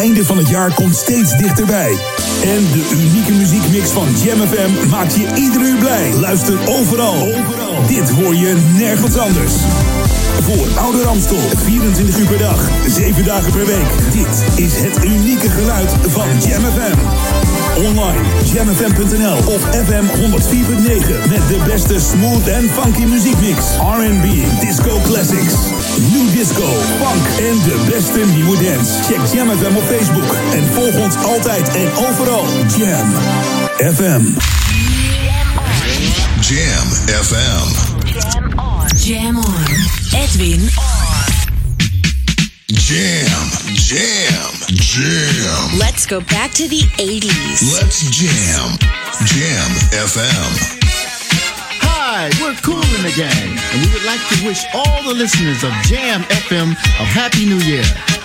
einde van het jaar komt steeds dichterbij. En de unieke muziekmix van Jam FM maakt je ieder uur blij. Luister overal. overal. Dit hoor je nergens anders. Voor Oude Ramstel, 24 uur per dag, 7 dagen per week. Dit is het unieke geluid van Jam FM. Online, jamfm.nl of FM 104.9 met de beste smooth en funky muziekmix. R&B, disco classics, new disco, funk en de beste nieuwe dance. Check Jam FM op Facebook en volg ons altijd en overal. Jam FM. Jam FM. Jam on. Jam on. Edwin on. Jam, jam, jam. Let's go back to the 80s. Let's jam. Jam FM. Hi, we're Cool in the Gang, and we would like to wish all the listeners of Jam FM a Happy New Year.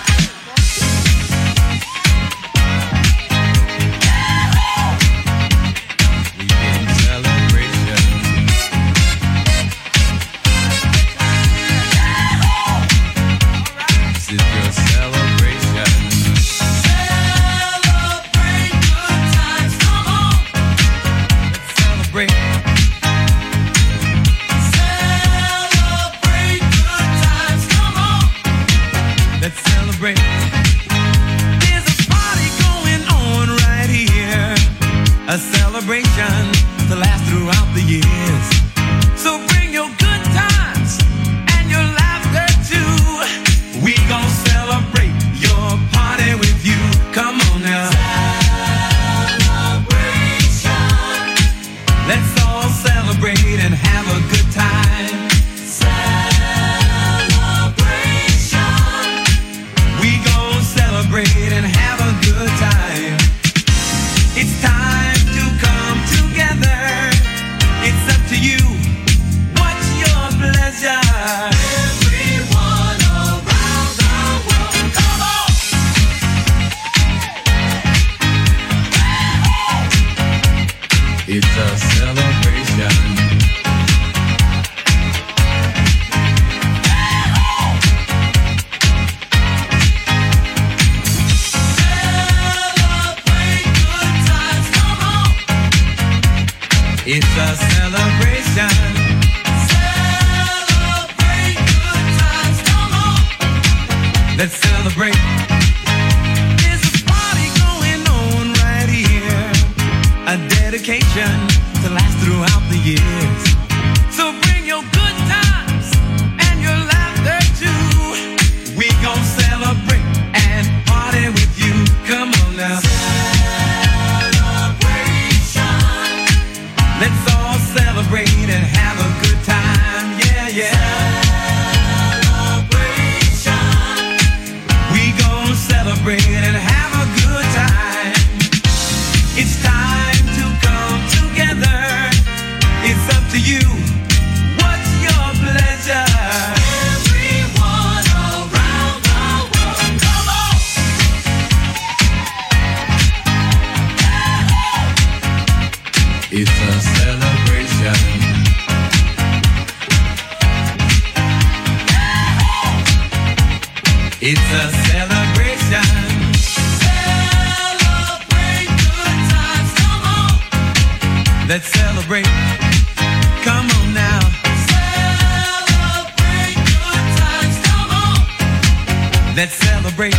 Let's celebrate.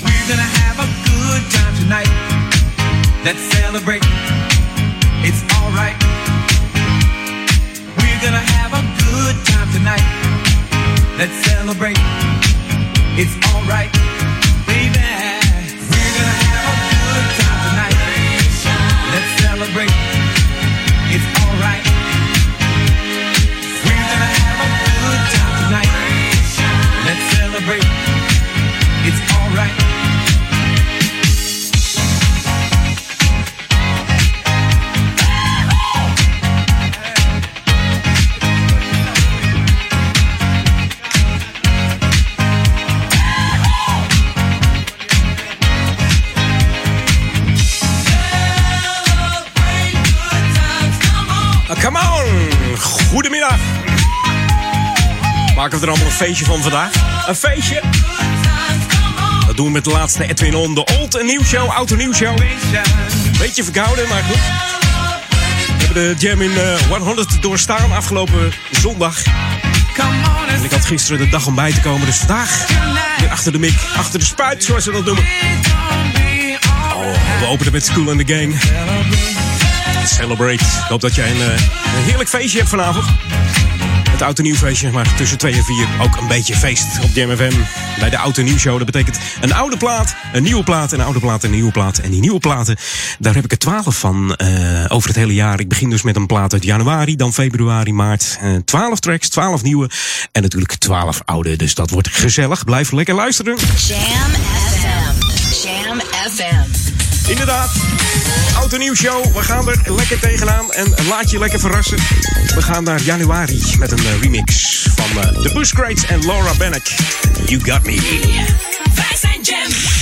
We're gonna have a good time tonight. Let's celebrate. It's alright. We're gonna have a good time tonight. Let's celebrate. It's alright. Baby. We're gonna have a good time tonight. Let's celebrate. It's alright. Let's celebrate. It's alright. Maken we er allemaal een feestje van vandaag? Een feestje? dat doen we met de laatste Edwin On. De Old en Nieuw Show, en Nieuw Show. Beetje verkouden, maar goed. We hebben de Jam in uh, 100 doorstaan afgelopen zondag. En ik had gisteren de dag om bij te komen, dus vandaag weer achter de mik, achter de spuit, zoals ze dat noemen. Oh, we openen met School and the Gang. Celebrate. Ik hoop dat jij een, uh, een heerlijk feestje hebt vanavond. Het Oud en Nieuw feestje, maar tussen 2 en 4 ook een beetje feest op Jam FM. Bij de Oud en Nieuw show. Dat betekent een oude plaat, een nieuwe plaat, een oude plaat, een nieuwe plaat. En die nieuwe platen, daar heb ik er 12 van uh, over het hele jaar. Ik begin dus met een plaat uit januari, dan februari, maart. Uh, 12 tracks, 12 nieuwe en natuurlijk 12 oude. Dus dat wordt gezellig. Blijf lekker luisteren. Jam FM. FM. Inderdaad. Oud en nieuw show. We gaan er lekker tegenaan en laat je lekker verrassen. We gaan naar januari met een uh, remix van uh, The Bush Crates en Laura Bannock. You Got Me. Wij zijn Jam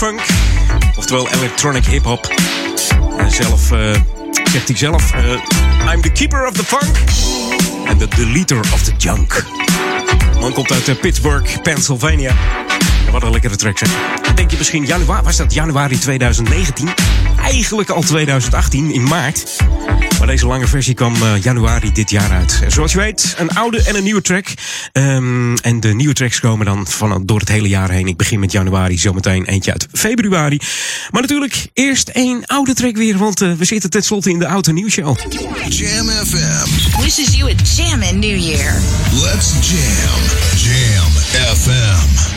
Funk. Oftewel Electronic Hip Hop. En zelf eh, zegt hij zelf... eh, I'm the keeper of the funk. And the deleter of the junk. De Man komt uit eh, Pittsburgh, Pennsylvania. En wat een lekkere track zeg. Dan denk je misschien, januari, was dat januari 2019? Eigenlijk al 2018, in maart. Deze lange versie kwam eh, januari dit jaar uit. En zoals je weet, een oude en een nieuwe track. Ehm, en de nieuwe tracks komen dan van, door het hele jaar heen. Ik begin met januari, zometeen eentje uit februari. Maar natuurlijk eerst één oude track weer, want eh, we zitten tenslotte in de Auto Nieuws Show. Jam FM. Wishes you a jammin' New Year. Let's jam. Jam FM.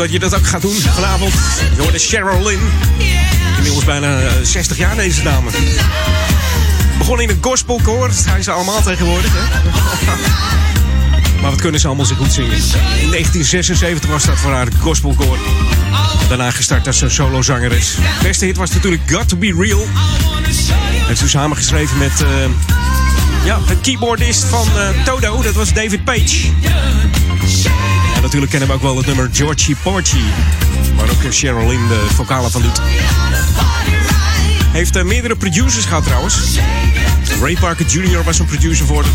Dat je dat ook gaat doen vanavond. Je hoort de Cheryl Lynn. Inmiddels bijna eh, 60 jaar deze dame. Begon in het gospelkoor. Dat zijn ze allemaal tegenwoordig, hè? Maar wat kunnen ze allemaal zo goed zingen? In 1976 was dat voor haar gospelkoor. Daarna gestart als een solozangeres. De beste hit was natuurlijk Got To Be Real. Heeft ze samengeschreven met... eh, ja, de keyboardist van eh, Toto, dat was David Page. En natuurlijk kennen we ook wel het nummer Georgie Porgy. Waar ook eh, Cheryl Lynn de vocalen van doet. Heeft eh, meerdere producers gehad trouwens. Ray Parker Jr. was een producer voor hem.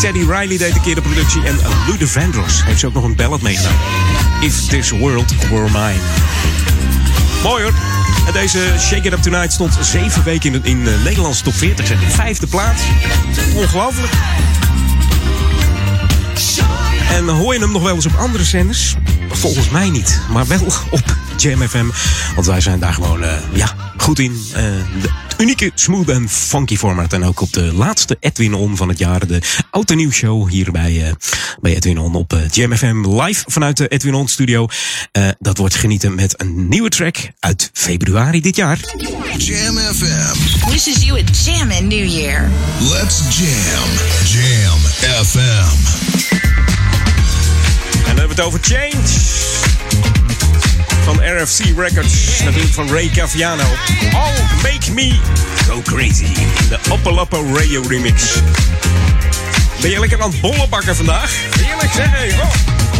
Teddy Riley deed een keer de productie. En Luther Vandross heeft ze ook nog een ballad meegedaan. If This World Were Mine. Mooi hoor. En deze Shake It Up Tonight stond zeven weken in in de Nederlandse top 40. Zeg. Vijfde plaats. Ongelooflijk. En hoor je hem nog wel eens op andere zenders? Volgens mij niet, maar wel op Jam FM. Want wij zijn daar gewoon eh, ja, goed in. Eh, de unieke, smooth en funky format. En ook op de laatste Edwin On van het jaar. De Oud en Nieuw Show hier bij, eh, bij Edwin On op Jam FM. Live vanuit de Edwin On studio. Eh, dat wordt genieten met een nieuwe track uit februari dit jaar. Jam FM. Wishes you a jammin' New Year. Let's jam. Jam FM. Hebben het over Change. Van RFC Records. Natuurlijk van Ray Caviano. All Make Me Go Crazy. De Oppalappo Radio remix. Ben je lekker aan het bollen bakken vandaag? Heerlijk zeg. Oh.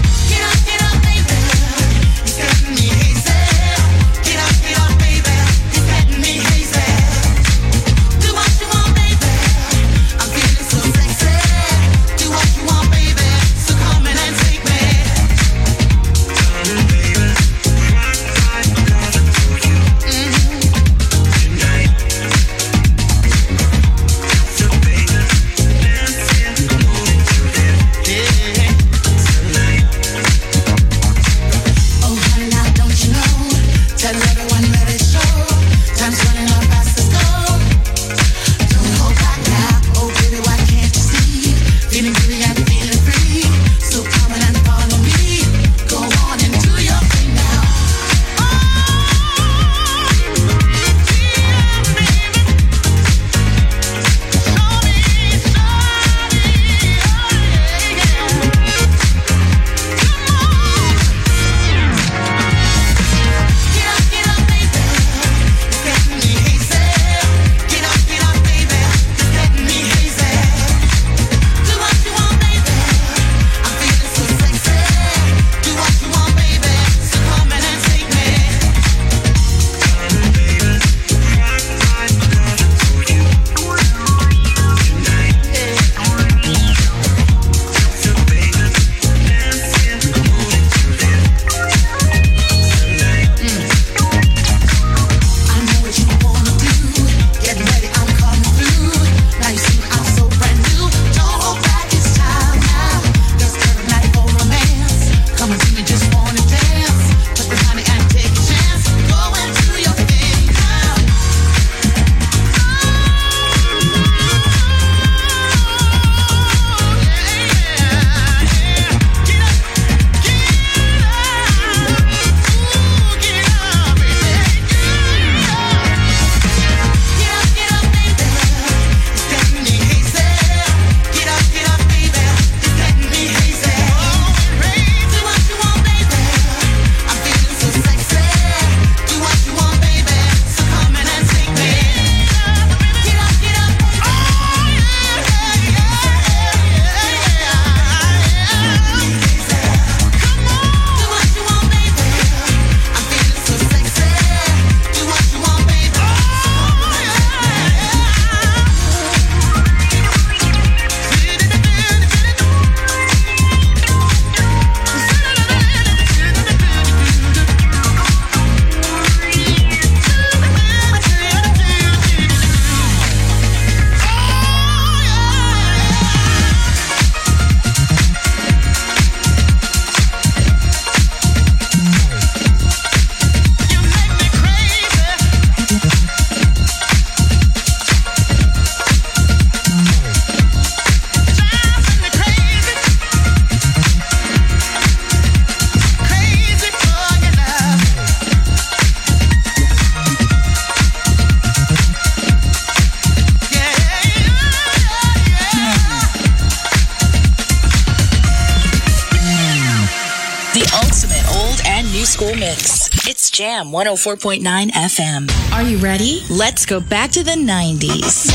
It's Jam 104.9 FM. Are you ready? Let's go back to the 90s.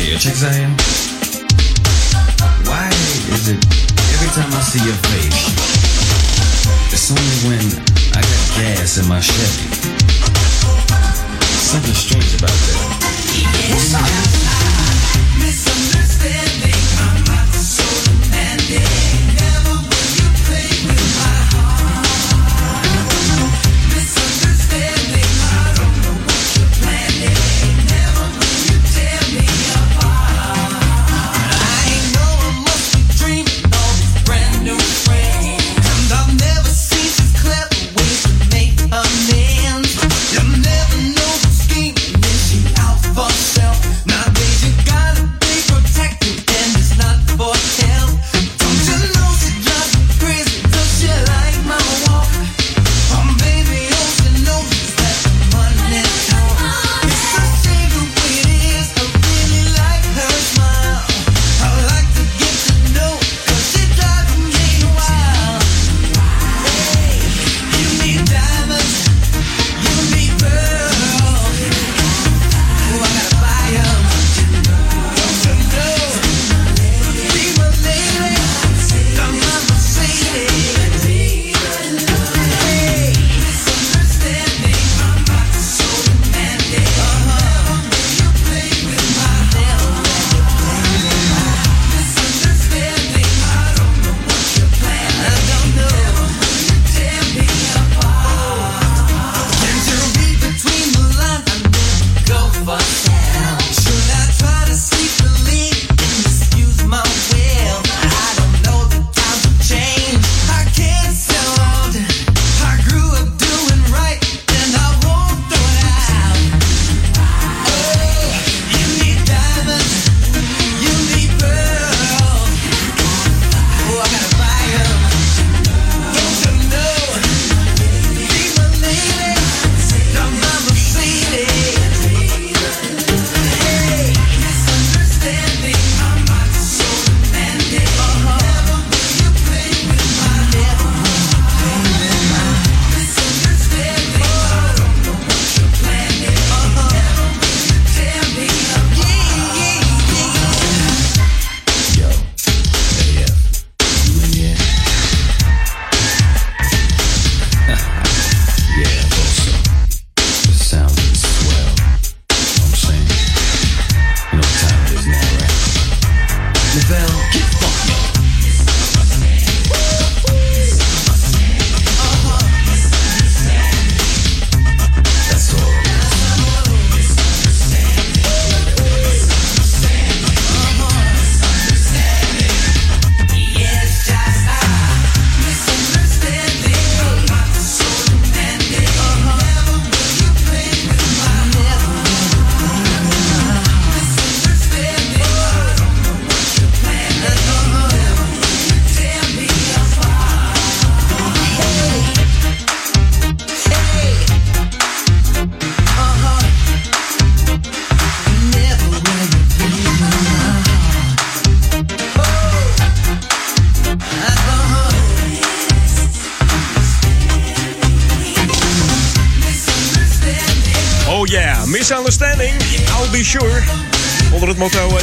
Yeah, check this out here. Why is it every time I see your face, it's only when I got gas in my Chevy? Something strange about that.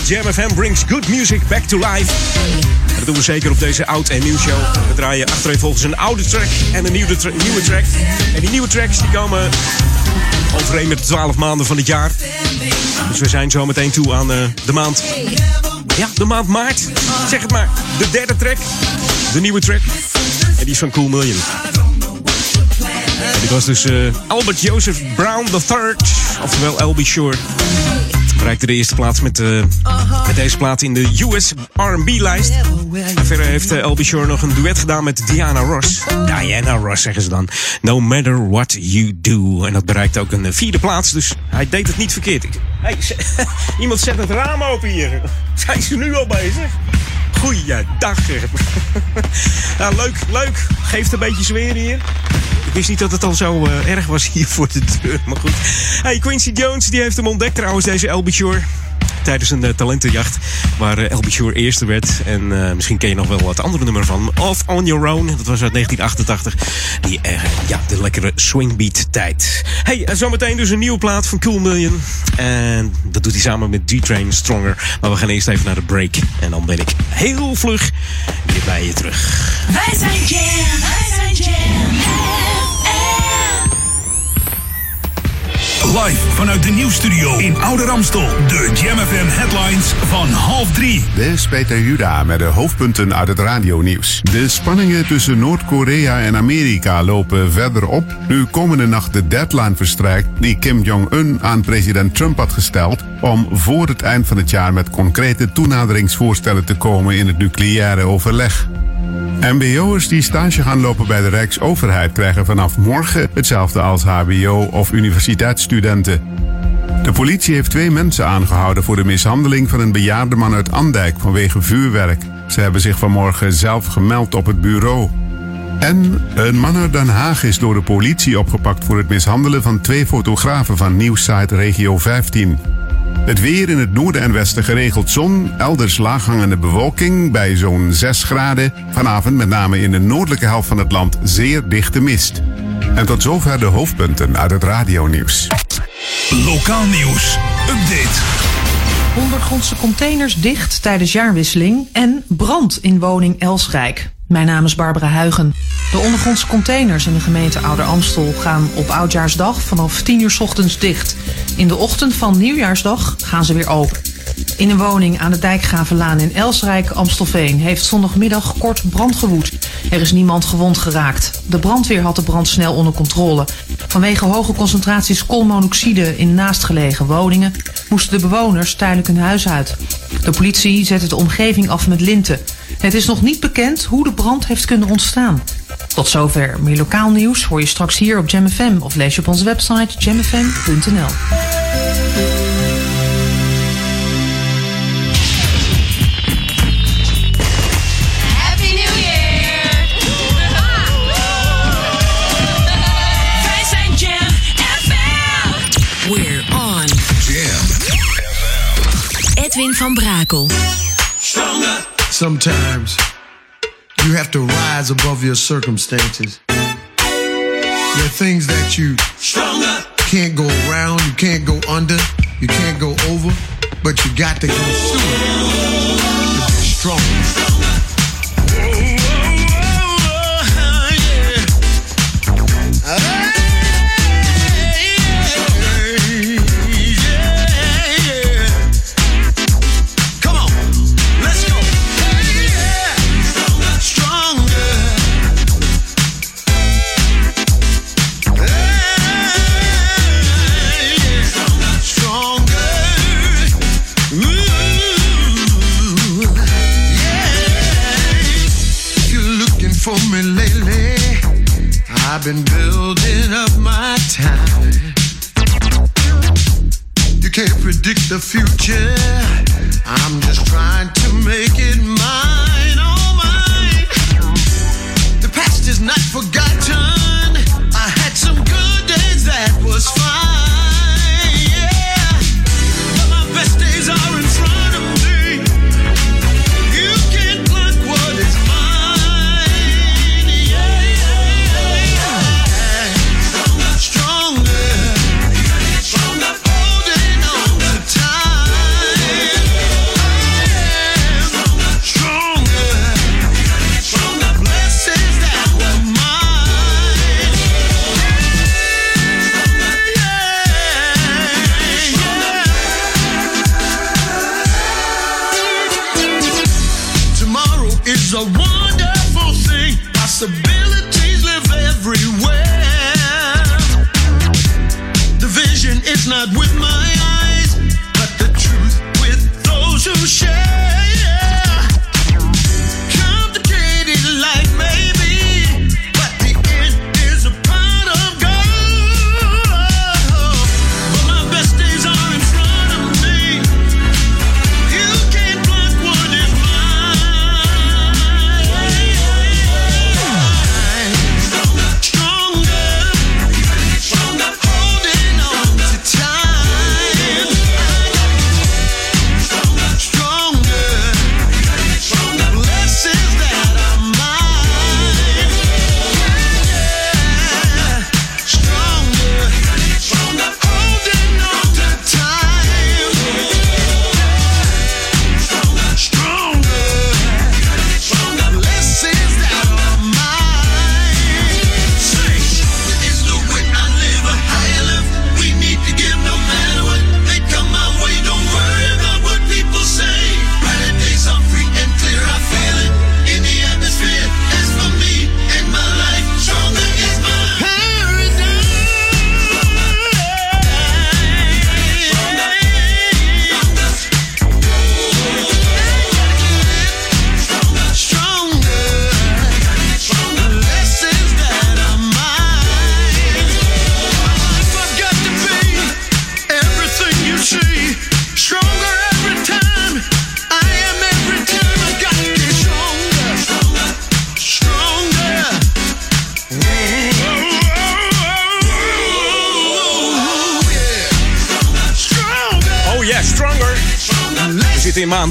Jam FM brings good music back to life. Dat doen we zeker op deze oud en nieuw show. We draaien achtereenvolgens een oude track en een nieuwe, nieuwe track. En die nieuwe tracks die komen overeen met de 12 maanden van het jaar. Dus we zijn zo meteen toe aan eh, de maand. Ja, de maand maart. Zeg het maar. De derde track. De nieuwe track. En die is van Cool Million. Dit was dus eh, Albert Joseph Brown III, oftewel LB Shore. Bereikte de eerste plaats met, eh, met deze plaat in de US R&B-lijst. Verder heeft LB Shore nog een duet gedaan met Diana Ross. Diana Ross zeggen ze dan. No matter what you do. En dat bereikt ook een eh, vierde plaats, dus hij deed het niet verkeerd. Hey, iemand zet het raam open hier. Zijn ze nu al bezig? Goeiedag. ja, leuk, leuk. Geeft een beetje sfeer hier. Wist niet dat het al zo eh, erg was hier voor de deur. Maar goed. Hey, Quincy Jones die heeft hem ontdekt trouwens, deze Elby Shore. tijdens een eh, talentenjacht. Waar Shore eerste werd. En misschien ken je nog wel het andere nummer van. Off On Your Own. Dat was uit 1988. Die, eh, ja, de lekkere swingbeat tijd. Hey, en zometeen dus een nieuwe plaat van Cool Million. En dat doet hij samen met D-Train Stronger. Maar we gaan eerst even naar de break. En dan ben ik heel vlug weer bij je terug. Wij zijn Jam. Live vanuit de nieuwsstudio in Oude Ramstel. De Jam headlines van half drie. Dit is Peter Juda met de hoofdpunten uit het radionieuws. De spanningen tussen Noord-Korea en Amerika lopen verder op. Nu komende nacht de deadline verstrijkt die Kim Jong-un aan president Trump had gesteld om voor het eind van het jaar met concrete toenaderingsvoorstellen te komen in het nucleaire overleg. MBO'ers die stage gaan lopen bij de Rijksoverheid krijgen vanaf morgen hetzelfde als HBO- of universiteitsstudenten. De politie heeft twee mensen aangehouden voor de mishandeling van een bejaarde man uit Andijk vanwege vuurwerk. Ze hebben zich vanmorgen zelf gemeld op het bureau. En een man uit Den Haag is door de politie opgepakt voor het mishandelen van twee fotografen van nieuwssite Regio 15. Het weer in het noorden en westen geregeld zon, elders laaghangende bewolking bij zo'n 6 graden. Vanavond met name in de noordelijke helft van het land zeer dichte mist. En tot zover de hoofdpunten uit het radionieuws. Lokaal nieuws. Update. Ondergrondse containers dicht tijdens jaarwisseling en brand in woning Elsrijk. Mijn naam is Barbara Huigen. De ondergrondse containers in de gemeente Ouder Amstel gaan op Oudjaarsdag vanaf 10 uur 's ochtends dicht. In de ochtend van Nieuwjaarsdag gaan ze weer open. In een woning aan de Dijkgravenlaan in Elsrijk, Amstelveen, heeft zondagmiddag kort brand gewoed. Er is niemand gewond geraakt. De brandweer had de brand snel onder controle. Vanwege hoge concentraties koolmonoxide in naastgelegen woningen moesten de bewoners tijdelijk hun huis uit. De politie zette de omgeving af met linten. Het is nog niet bekend hoe de brand heeft kunnen ontstaan. Tot zover. Meer lokaal nieuws hoor je straks hier op Jam FM of lees je op onze website jamfm.nl. Happy New Year! Wij zijn Jam FM. We're on. Jam. Edwin van Brakel. Sometimes you have to rise above your circumstances. There are things that you can't go around, you can't go under, you can't go over, but you got to go through. It to been building up my time. You can't predict the future. I'm just trying to make it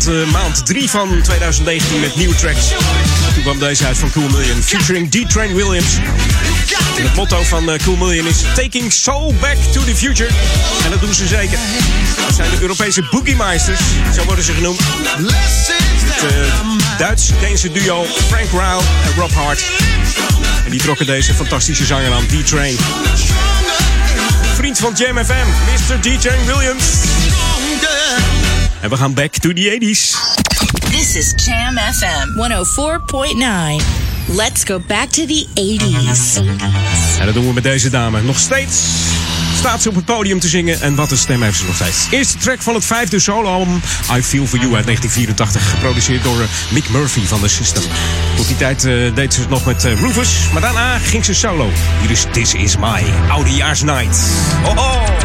maand, eh, maand 3 van 2019 met nieuwe tracks. Toen kwam deze uit van Cool Million, featuring D-Train Williams. En het motto van eh, Cool Million is Taking Soul Back to the Future. En dat doen ze zeker. Dat zijn de Europese Boogiemeisters, zo worden ze genoemd. Het eh, Duits-Deense duo Frank Rao en Rob Hart. En die trokken deze fantastische zanger aan, D-Train. Vriend van Jam FM, Mr. D-Train Williams. En we gaan back to the 80s. This is Jam FM 104.9. Let's go back to the 80s. En dat doen we met deze dame. Nog steeds staat ze op het podium te zingen. En wat een stem heeft ze nog steeds. Eerste track van het vijfde soloalbum I Feel For You uit 1984. Geproduceerd door eh, Mick Murphy van The System. Tot die tijd eh, deed ze het nog met eh, Rufus. Maar daarna ging ze solo. Hier is This Is My Oudejaarsnight. Oh, oh.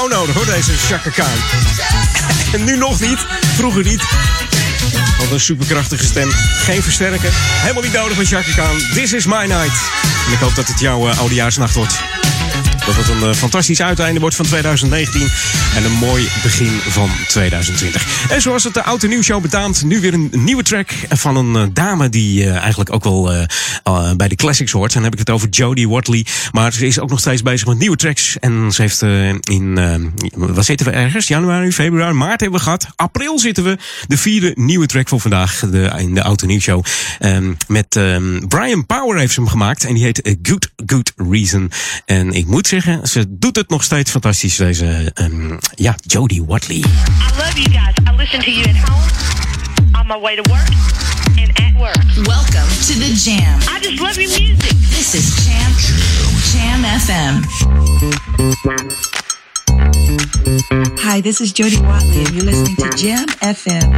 Nodig hoor, deze Chaka Khan. En nu nog niet, vroeger niet. Want een superkrachtige stem. Geen versterker. Helemaal niet nodig met Chaka Khan. This is my night. En ik hoop dat het jouw uh, oudejaarsnacht wordt. Een uh, fantastisch uiteinde wordt van 2019. En een mooi begin van 2020. En zoals het de Oud en Nieuw Show betaamt, nu weer een nieuwe track van een uh, dame die uh, eigenlijk ook wel bij de classics hoort. En dan heb ik het over Jodie Watley. Maar ze is ook nog steeds bezig met nieuwe tracks. En ze heeft in, wat zitten we ergens? Januari, februari, maart hebben we gehad. April zitten we. De vierde nieuwe track voor vandaag de, in de Oud en Nieuw Show. Um, met um, Brian Power heeft ze hem gemaakt. En die heet Good Good Reason. En ik moet zeggen, ze doet het nog steeds fantastisch, deze, um, ja, Jodie Watley. I love you guys. I listen to you at home, on my way to work, and at work. Welcome to the Jam. I just love your music. This is Jam, Jam FM. Hi, this is Jody Watley, and you're listening to Jam FM.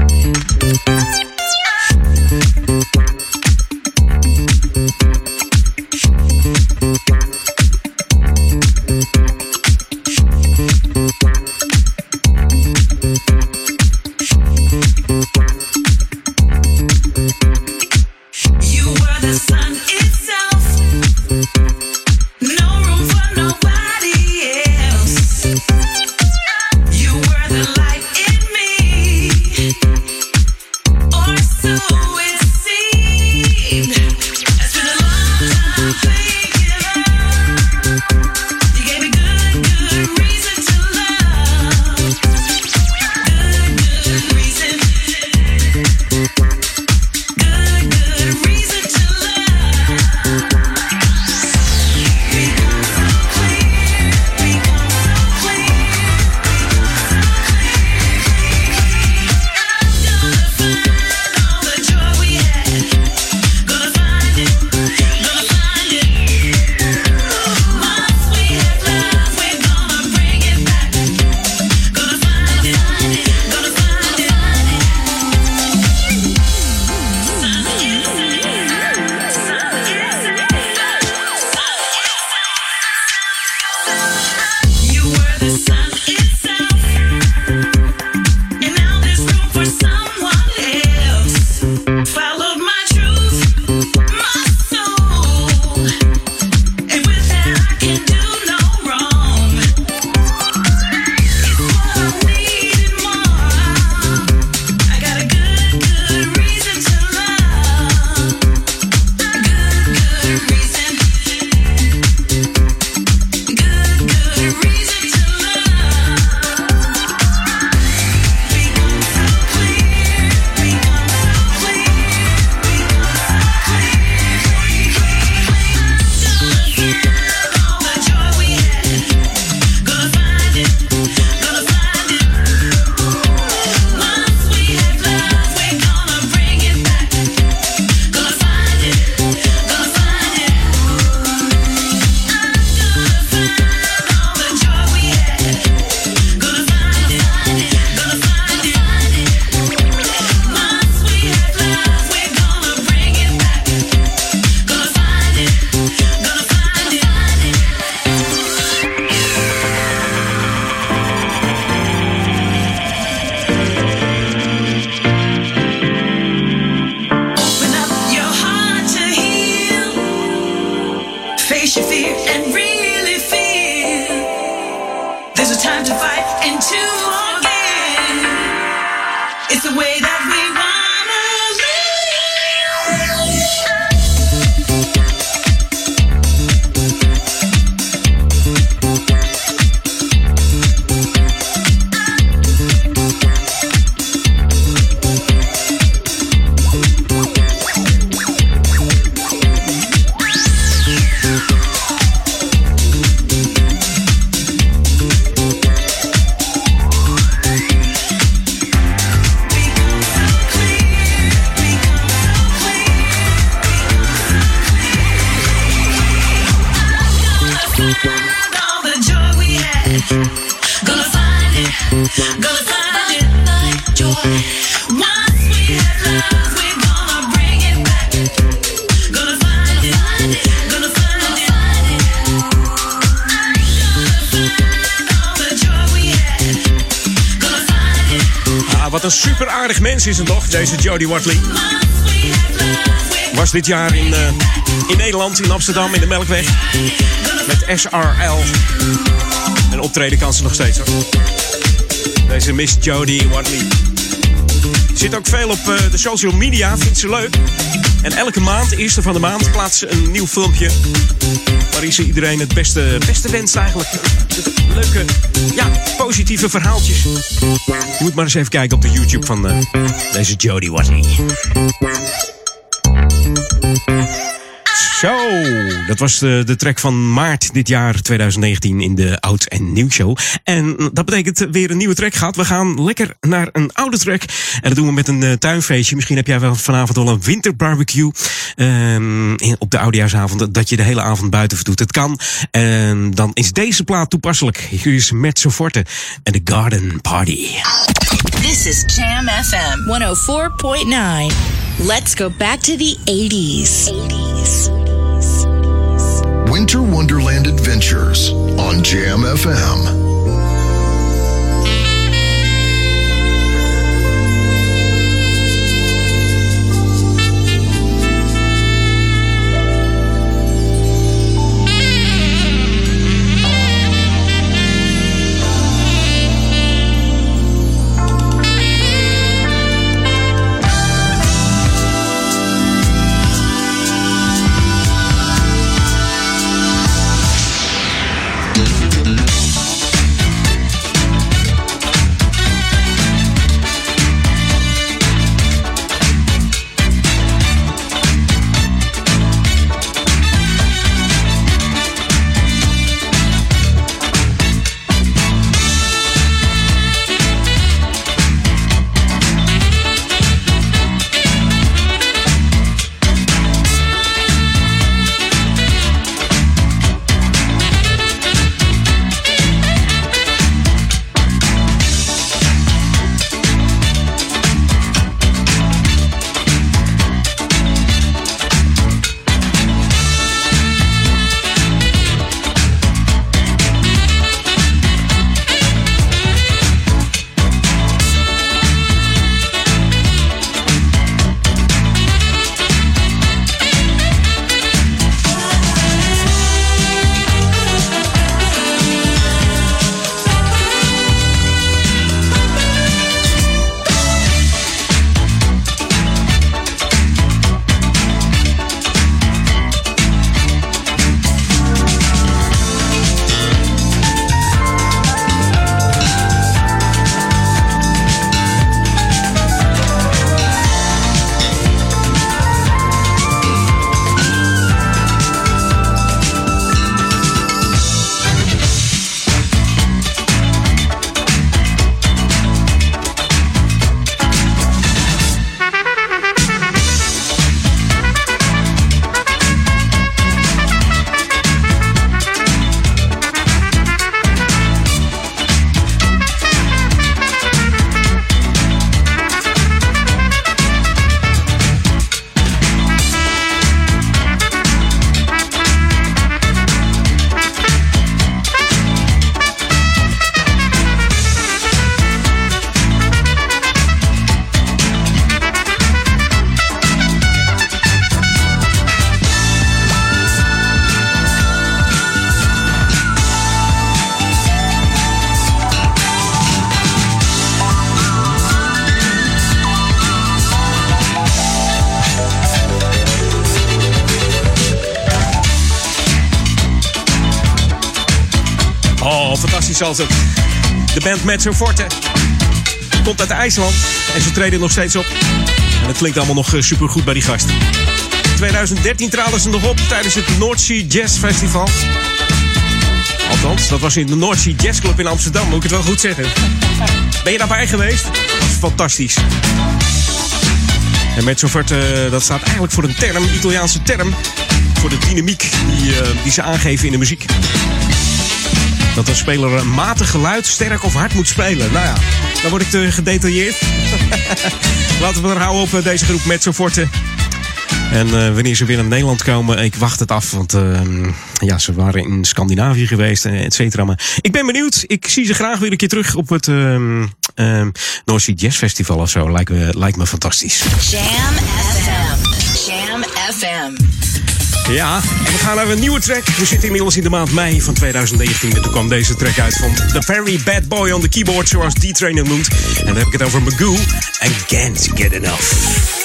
Jodie Watley. Was dit jaar in, eh, in Nederland, in Amsterdam, in de Melkweg. Met SRL. En optreden kan ze nog steeds. Deze Miss Jodie Watley. Zit ook veel op eh, de social media, vindt ze leuk. En elke maand, eerste van de maand, plaatst ze een nieuw filmpje. Waarin ze iedereen het beste, beste wenst eigenlijk. Leuke, ja, positieve verhaaltjes. Je moet maar eens even kijken op de YouTube van eh, deze Jodie Watley. Zo, dat was de, de track van maart dit jaar 2019 in de Oud en Nieuw Show. En dat betekent weer een nieuwe track gaat. We gaan lekker naar een oude track. En dat doen we met een eh, tuinfeestje. Misschien heb jij wel vanavond wel een winterbarbecue ehm, in- op de oudejaarsavond. Dat je de hele avond buiten verdoet. Het kan. En dan is deze plaat toepasselijk. Hier is Mezzo Forte en de Garden Party. This is Jam FM 104.9. Let's go back to the 80s. 80s. On Jam FM. De band Mezzo Forte komt uit IJsland en ze treden nog steeds op. En het klinkt allemaal nog super goed bij die gast. In 2013 traden ze nog op tijdens het Sea Jazz Festival. Althans, dat was in de Sea Jazz Club in Amsterdam, moet ik het wel goed zeggen. Ben je daarbij geweest? Fantastisch. En Forte, dat staat eigenlijk voor een term, Italiaanse term. Voor de dynamiek die, eh, die ze aangeven in de muziek. Dat een speler matig geluid sterk of hard moet spelen. Nou ja, dan word ik te gedetailleerd. Laten we er houden op eh, deze groep Mezzo Forte. En eh, wanneer ze weer naar Nederland komen, ik wacht het af. Want eh, ja, ze waren in Scandinavië geweest, eh, et cetera. Maar ik ben benieuwd. Ik zie ze graag weer een keer terug op het, ehm Sea Jazz Festival of zo. Lijkt me, lijkt me fantastisch. Jam FM. Jam FM. Ja, en we gaan naar een nieuwe track. We zitten inmiddels in de maand mei van 2019. En toen kwam deze track uit van The Very Bad Boy on the Keyboard, zoals D-Train hem noemt. En dan heb ik het over Magoo en Can't Get Enough.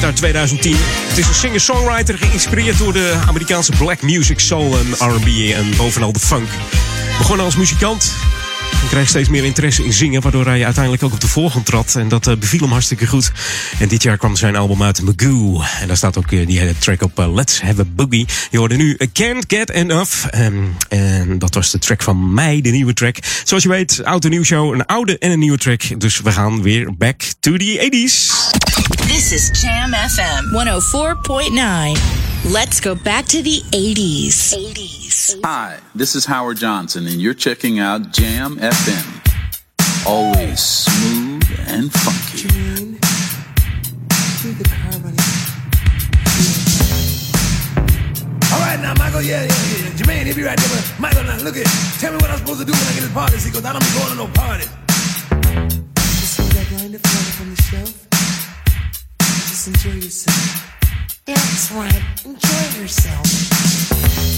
Uit 2010. Het is een singer-songwriter geïnspireerd door de Amerikaanse black music, soul en R&B en bovenal de funk. Begonnen als muzikant. Hij kreeg steeds meer interesse in zingen, waardoor hij uiteindelijk ook op de voorgrond trad. En dat eh, beviel hem hartstikke goed. En dit jaar kwam zijn album uit, Magoo. En daar staat ook eh, die track op, eh, Let's Have a Boogie. Je hoorde nu eh, Can't Get Enough. Ehm, en dat was de track van mei, de nieuwe track. Zoals je weet, oude nieuw show, een oude en een nieuwe track. Dus we gaan weer back to the 80s. This is Jam FM 104.9. Let's go back to the 80s. 80s. Hi, this is Howard Johnson, and you're checking out Jam FM. Always smooth and funky. All right, now, Michael, yeah, yeah, yeah. Jermaine, he be right there. But Michael, now, look at Tell me what I'm supposed to do when I get to the party. He goes, I don't be going to no parties. Just leave that blind flower on the shelf. Just enjoy yourself. That's right, enjoy yourself.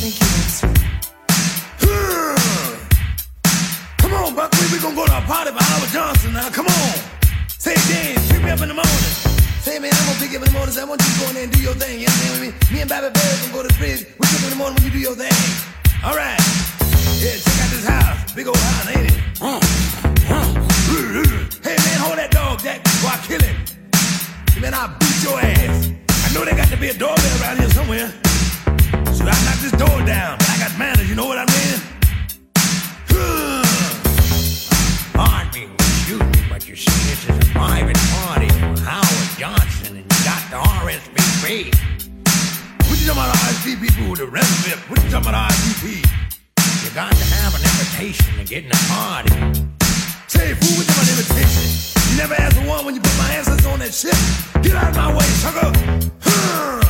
Thank you, that's right. Come on, Buckley, we gonna go to a party by Howard Johnson now. Come on. Say, Dan, pick me up in the morning. Say, man, I'm gonna pick you up in the morning. I want you to go in there and do your thing. You understand know what I mean? Me and Bobby Bear gonna go to the bridge. We pick up in the morning when you do your thing. All right. Yeah, check out this house. Big old house, ain't it? Hey, man, hold that dog, Jack, before I kill him. Man, I'll beat your ass. I know there got to be a doorbell around here somewhere. So I knock this door down, but I got manners, you know what I mean? I mean, shoot me, but you see, this is a private party for Howard Johnson and Dr. RSVP. What you talking about RSVP with the rest of it? What you talking about RSVP? You got to have an invitation to get in the party. Say, fool, what's my invitation? Never ask for one when you put my answers on that ship. Get out of my way, sucker. Huh.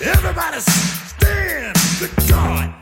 Everybody stand the God.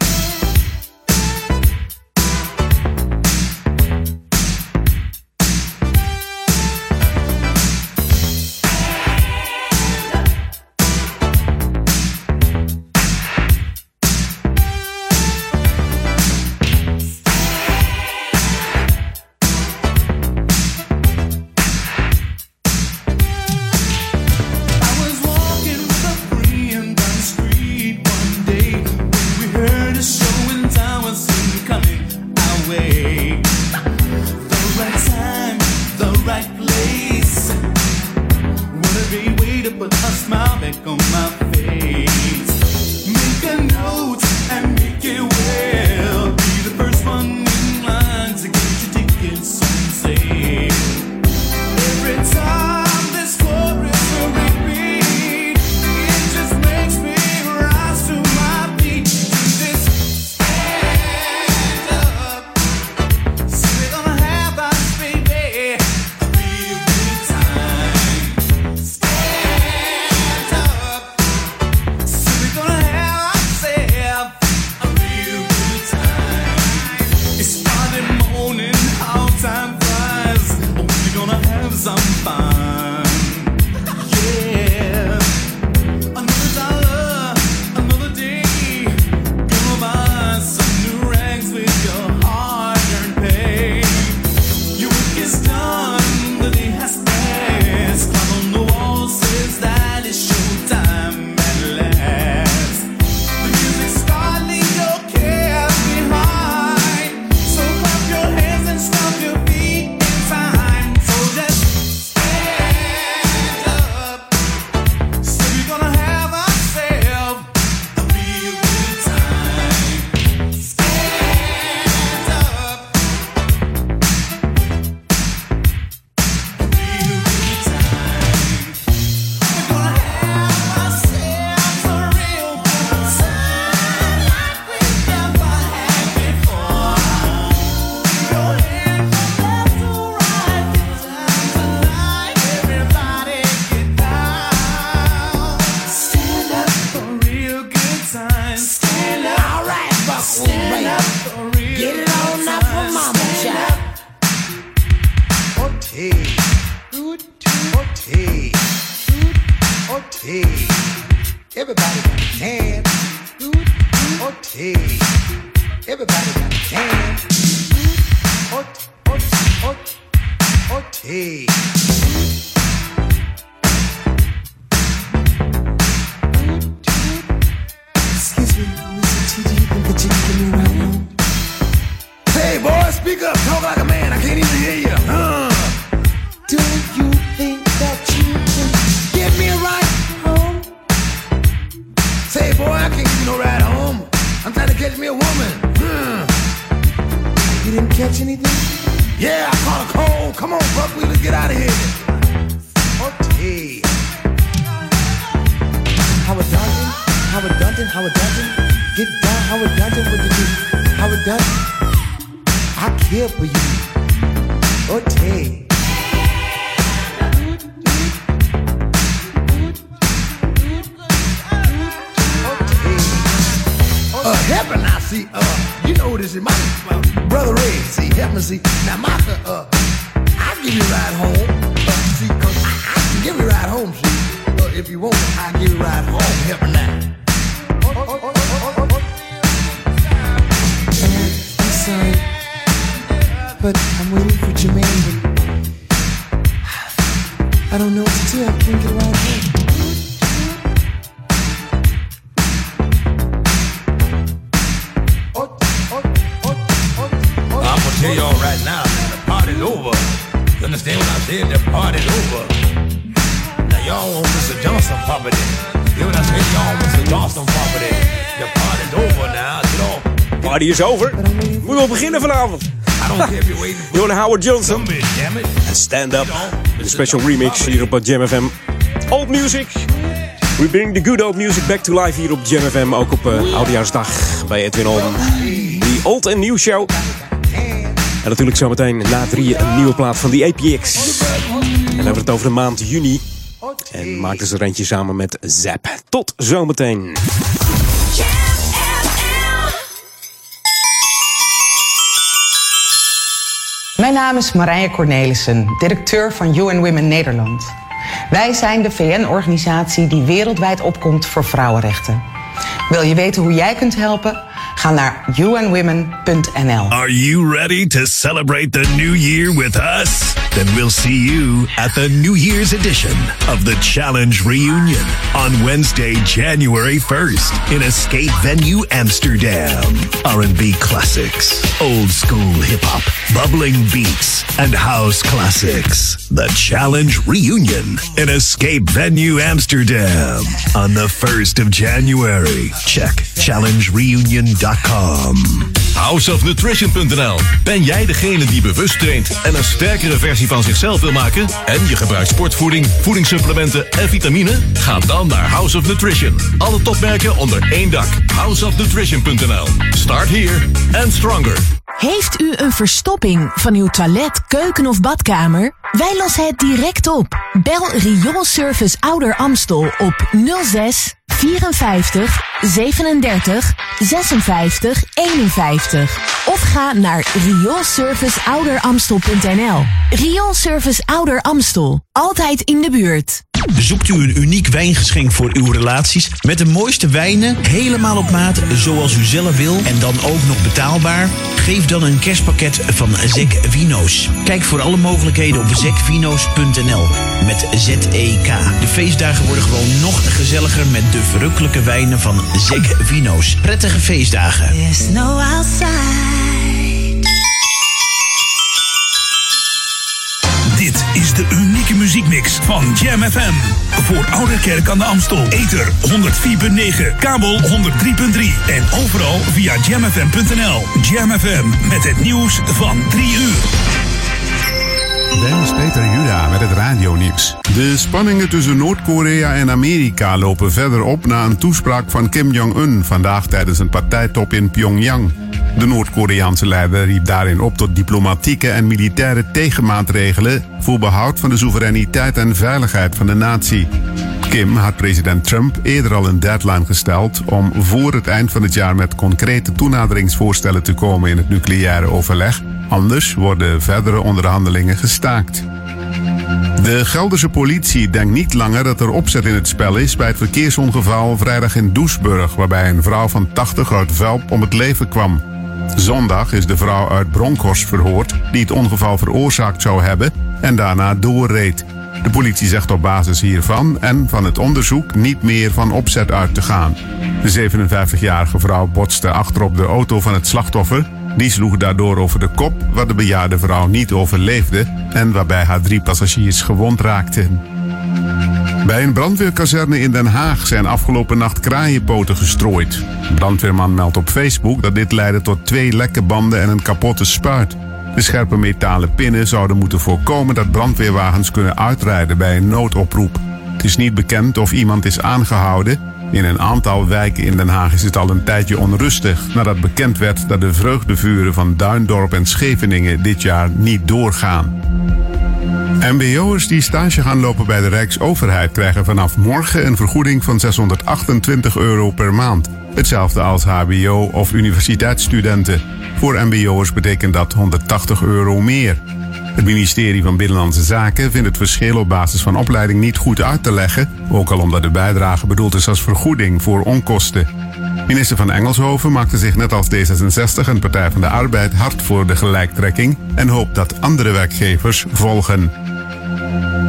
Johnson. En Stand Up. De special remix hier op Jam FM. Old music. We bring the good old music back to life hier op Jam FM. Ook op uh, Oudejaarsdag bij Edwin On. The Old and New Show. En natuurlijk zometeen na drie een nieuwe plaat van die APX. En dan hebben we het over de maand juni. En maakten ze er eentje samen met Zap. Tot zometeen. Naam is Marije Cornelissen, directeur van UN Women Nederland. Wij zijn de VN-organisatie die wereldwijd opkomt voor vrouwenrechten. Wil je weten hoe jij kunt helpen? Ga naar unwomen.nl. Are you ready to celebrate the new year with us? Then we'll see you at the New Year's edition of the Challenge Reunion on Wednesday, January 1st in Escape Venue Amsterdam. R&B classics, old school hip hop, bubbling beats, and house classics. The Challenge Reunion in Escape Venue Amsterdam on the 1st of January. Check challengereunion.com. Houseofnutrition.nl. Ben jij degene die bewust traint en een sterkere versie van zichzelf wil maken? En je gebruikt sportvoeding, voedingssupplementen en vitamine? Ga dan naar House of Nutrition. Alle topmerken onder één dak. Houseofnutrition.nl. Start here and stronger. Heeft u een verstopping van uw toilet, keuken of badkamer? Wij lossen het direct op. Bel Rioolservice Ouder Amstel op 06 54 37 56 51. Of ga naar rioolserviceouderamstel.nl. Rioolservice Ouder Amstel. Altijd in de buurt. Zoekt u een uniek wijngeschenk voor uw relaties met de mooiste wijnen, helemaal op maat, zoals u zelf wil en dan ook nog betaalbaar? Geef dan een kerstpakket van Zek Vino's. Kijk voor alle mogelijkheden op zekvino's.nl met Z-E-K. De feestdagen worden gewoon nog gezelliger met de verrukkelijke wijnen van Zek Vino's. Prettige feestdagen. There's no outside. Muziekmix van Jam FM. Voor Ouderkerk aan de Amstel. Ether 104.9, kabel 103.3 en overal via jamfm.nl. Jam FM met het nieuws van 3 uur. Dennis Peter Juda met het radionieuws. De spanningen tussen Noord-Korea en Amerika lopen verder op na een toespraak van Kim Jong-un vandaag tijdens een partijtop in Pyongyang. De Noord-Koreaanse leider riep daarin op tot diplomatieke en militaire tegenmaatregelen voor behoud van de soevereiniteit en veiligheid van de natie. Kim had president Trump eerder al een deadline gesteld om voor het eind van het jaar met concrete toenaderingsvoorstellen te komen in het nucleaire overleg. Anders worden verdere onderhandelingen gestaakt. De Gelderse politie denkt niet langer dat er opzet in het spel is bij het verkeersongeval vrijdag in Doesburg, waarbij een vrouw van 80 uit Velp om het leven kwam. Zondag is de vrouw uit Bronkhorst verhoord die het ongeval veroorzaakt zou hebben en daarna doorreed. De politie zegt op basis hiervan en van het onderzoek niet meer van opzet uit te gaan. De 57-jarige vrouw botste achterop de auto van het slachtoffer. Die sloeg daardoor over de kop, waar de bejaarde vrouw niet overleefde en waarbij haar drie passagiers gewond raakten. Bij een brandweerkazerne in Den Haag zijn afgelopen nacht kraaienpoten gestrooid. Brandweerman meldt op Facebook dat dit leidde tot twee lekke banden en een kapotte spuit. De scherpe metalen pinnen zouden moeten voorkomen dat brandweerwagens kunnen uitrijden bij een noodoproep. Het is niet bekend of iemand is aangehouden. In een aantal wijken in Den Haag is het al een tijdje onrustig nadat bekend werd dat de vreugdevuren van Duindorp en Scheveningen dit jaar niet doorgaan. MBO'ers die stage gaan lopen bij de Rijksoverheid krijgen vanaf morgen een vergoeding van 628 euro per maand. Hetzelfde als HBO- of universiteitsstudenten. Voor MBO'ers betekent dat 180 euro meer. Het ministerie van Binnenlandse Zaken vindt het verschil op basis van opleiding niet goed uit te leggen, ook al omdat de bijdrage bedoeld is als vergoeding voor onkosten. Minister van Engelshoven maakte zich net als D66 en Partij van de Arbeid hard voor de gelijktrekking en hoopt dat andere werkgevers volgen.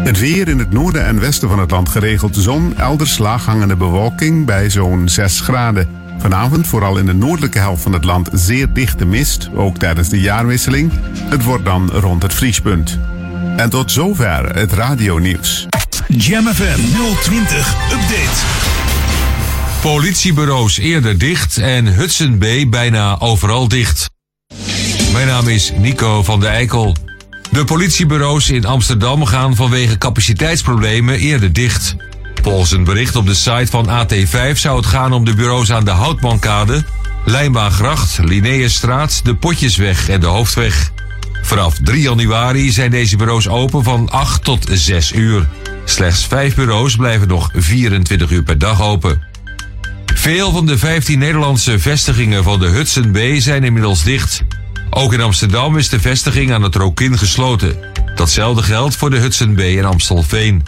Het weer in het noorden en westen van het land geregeld zon, elders laaghangende bewolking bij zo'n 6 graden. Vanavond vooral in de noordelijke helft van het land zeer dichte mist, ook tijdens de jaarwisseling. Het wordt dan rond het vriespunt. En tot zover het radionieuws. Jam FM 020 Update. Politiebureaus eerder dicht en Hudson Bay bijna overal dicht. Mijn naam is Nico van de Eikel. De politiebureaus in Amsterdam gaan vanwege capaciteitsproblemen eerder dicht. Volgens een bericht op de site van AT5 zou het gaan om de bureaus aan de Houtmankade, Lijnbaangracht, Linnaeusstraat, de Potjesweg en de Hoofdweg. Vanaf 3 januari zijn deze bureaus open van 8 tot 6 uur. Slechts 5 bureaus blijven nog 24 uur per dag open. Veel van de 15 Nederlandse vestigingen van de Hudson Bay zijn inmiddels dicht. Ook in Amsterdam is de vestiging aan het Rokin gesloten. Datzelfde geldt voor de Hudson Bay en Amstelveen.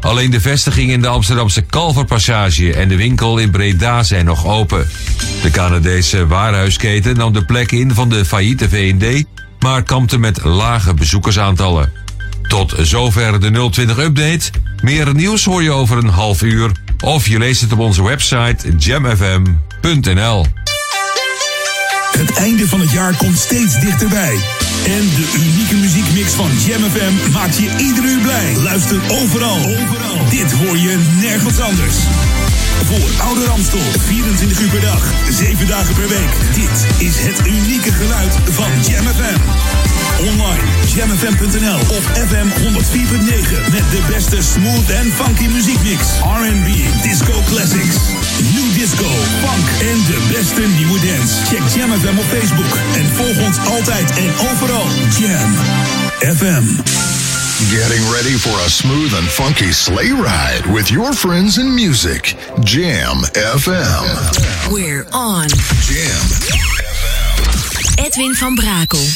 Alleen de vestiging in de Amsterdamse Kalverpassage en de winkel in Breda zijn nog open. De Canadese warenhuisketen nam de plek in van de failliete V&D, maar kampte met lage bezoekersaantallen. Tot zover de 020-update. Meer nieuws hoor je over een half uur. Of je leest het op onze website jamfm.nl. Het einde van het jaar komt steeds dichterbij. En de unieke muziekmix van Jam FM maakt je ieder uur blij. Luister overal. overal. Dit hoor je nergens anders. Voor Oude Ramstel, 24 uur per dag, 7 dagen per week. Dit is het unieke geluid van Jam FM. Online, jamfm.nl of FM 104.9 met de beste smooth en funky muziekmix. R&B, disco classics, new disco, funk en de beste nieuwe dance. Check Jam FM op Facebook en volg ons altijd en overal. Jam FM. Getting ready for a smooth and funky sleigh ride with your friends and music. Jam FM. We're on. Jam. FM. Edwin van Brakel.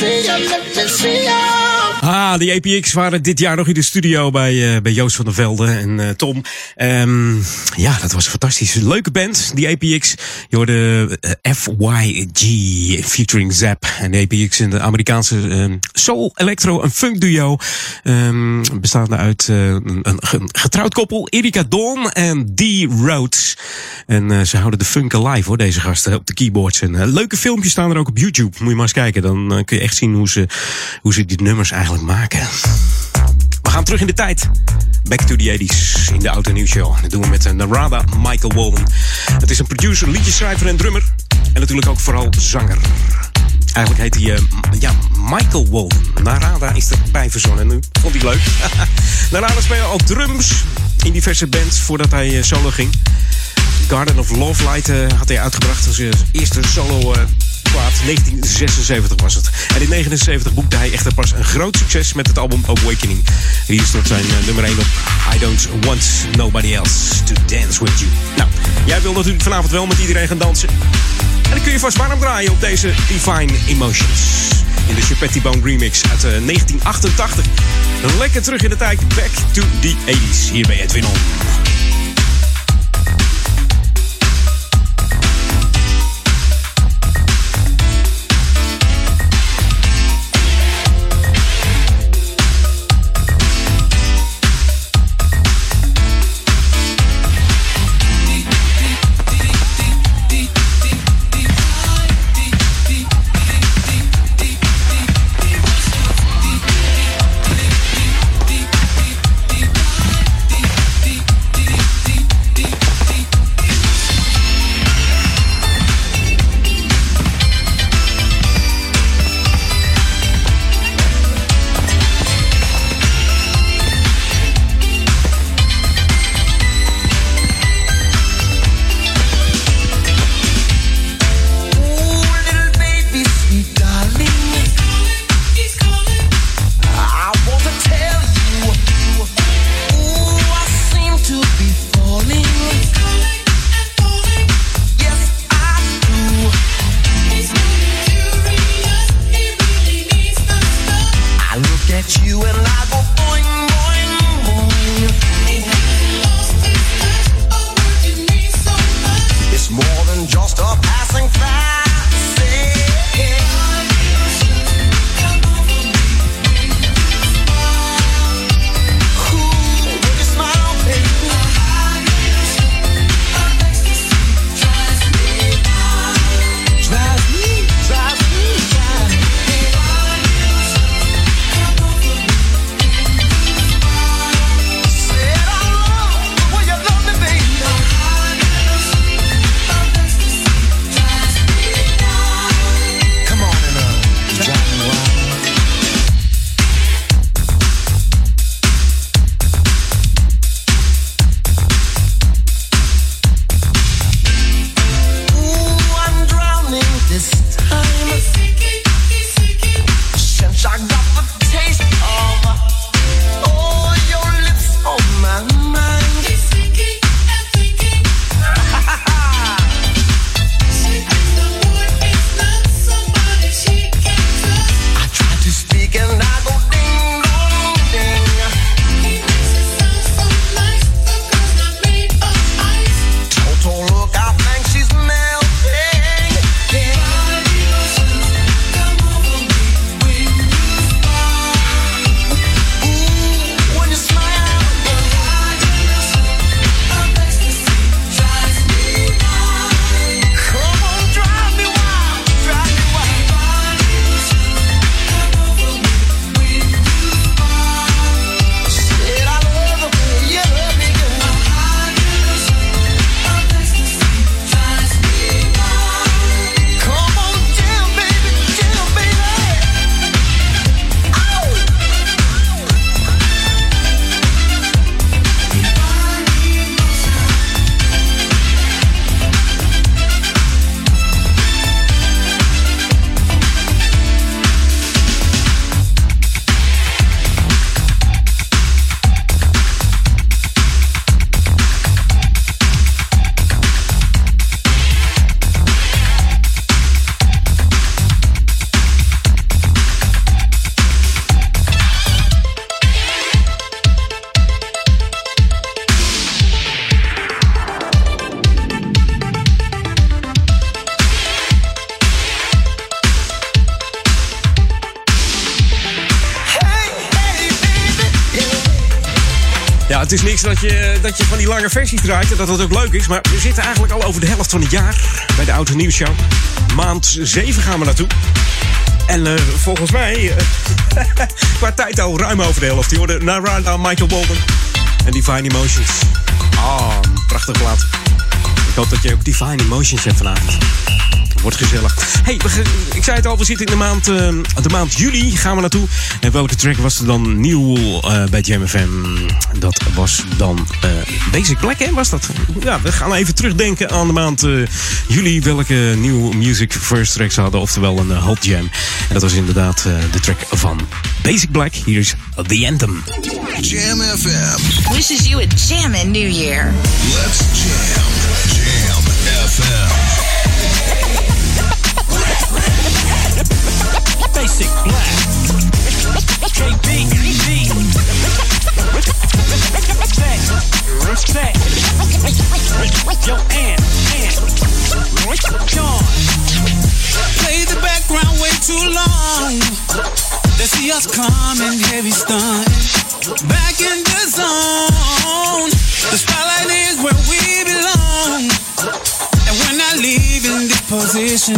See ya. Let me see ya. Ah, die APX waren dit jaar nog in de studio bij, eh, bij Joost van der Velde en eh, Tom. Ehm, ja, dat was een fantastische, leuke band, die APX. Je hoorde eh, FYG featuring Zap. En APX een de Amerikaanse ehm, soul, electro en funk duo. Ehm, bestaande uit een, een ge- getrouwd koppel, Erika Dawn en Dee Rhodes. En ze houden de funk alive hoor, deze gasten op de keyboards. En leuke filmpjes staan er ook op YouTube. Moet je maar eens kijken, dan kun je echt zien hoe ze, hoe ze die nummers eigenlijk maken. We gaan terug in de tijd. Back to the 80s in de Auto Nieuws Show. Dat doen we met eh, Narada Michael Walden. Het is een producer, liedjeschrijver en drummer. En natuurlijk ook vooral zanger. Eigenlijk heet hij eh, ja, Michael Walden. Narada is erbij verzonnen. Nu vond hij leuk. Narada speelde al drums in diverse bands voordat hij eh, solo ging. Garden of Love Light had hij uitgebracht als eerste solo plaat. 1976 was het. En in 1979 boekte hij echter pas een groot succes met het album Awakening. Hier stort zijn eh, nummer 1 op. I don't want nobody else to dance with you. Nou, jij wil natuurlijk vanavond wel met iedereen gaan dansen. En dan kun je vast warm draaien op deze Divine Emotions. In de Chapetti Bone remix uit eh, 1988. Lekker terug in de tijd. Back to the 80s. Hier bij Edwin On. Dat je, dat je van die lange versies draait en dat dat ook leuk is. Maar we zitten eigenlijk al over de helft van het jaar bij de Auto Nieuws Show. Maand 7 gaan we naartoe. En eh, volgens mij, eh, qua tijd al ruim over de helft. Je hoorde Narada, Michael Bolden en Divine Emotions. Ah, prachtig plaat. Ik hoop dat je ook Divine Emotions hebt vanavond. Wordt gezellig. Hey, we ik zei het al, we zitten in de maand, eh, de maand juli. Gaan we naartoe. En welke track was er dan nieuw eh, bij Jam FM? Dat was dan eh, Basic Black, hè? Was dat? Ja, we gaan even terugdenken aan de maand eh, juli. Welke nieuwe music first tracks hadden. Oftewel een eh, hot jam. En dat was inderdaad eh, de track van Basic Black. Hier is The Anthem. Jam FM. Wishes you a jammin' New Year. Let's jam. Jam FM. Basic black. KB. John. Play the background way too long. They see us coming, heavy stun. Back in the zone. The spotlight is where we belong. And we're not leaving this position.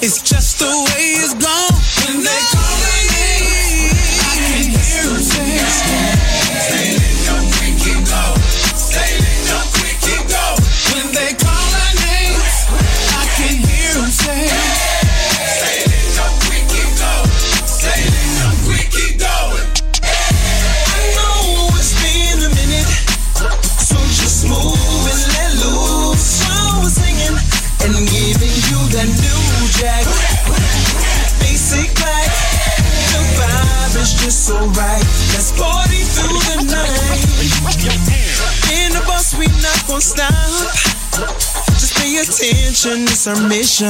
It's just the way it's gone. It's our mission.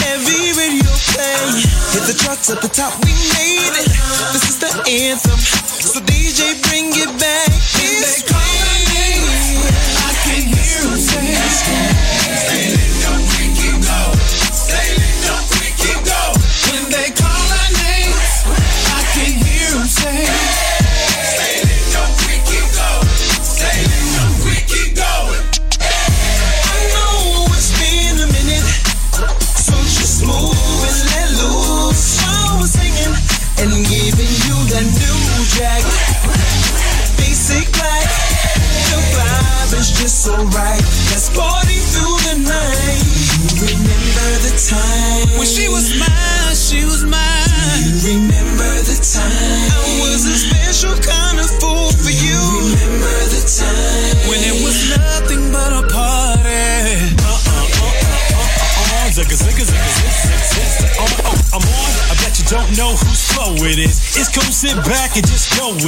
Heavy radio play. Hit the trucks at the top, we made it. This is the anthem. So DJ, bring it back. Way.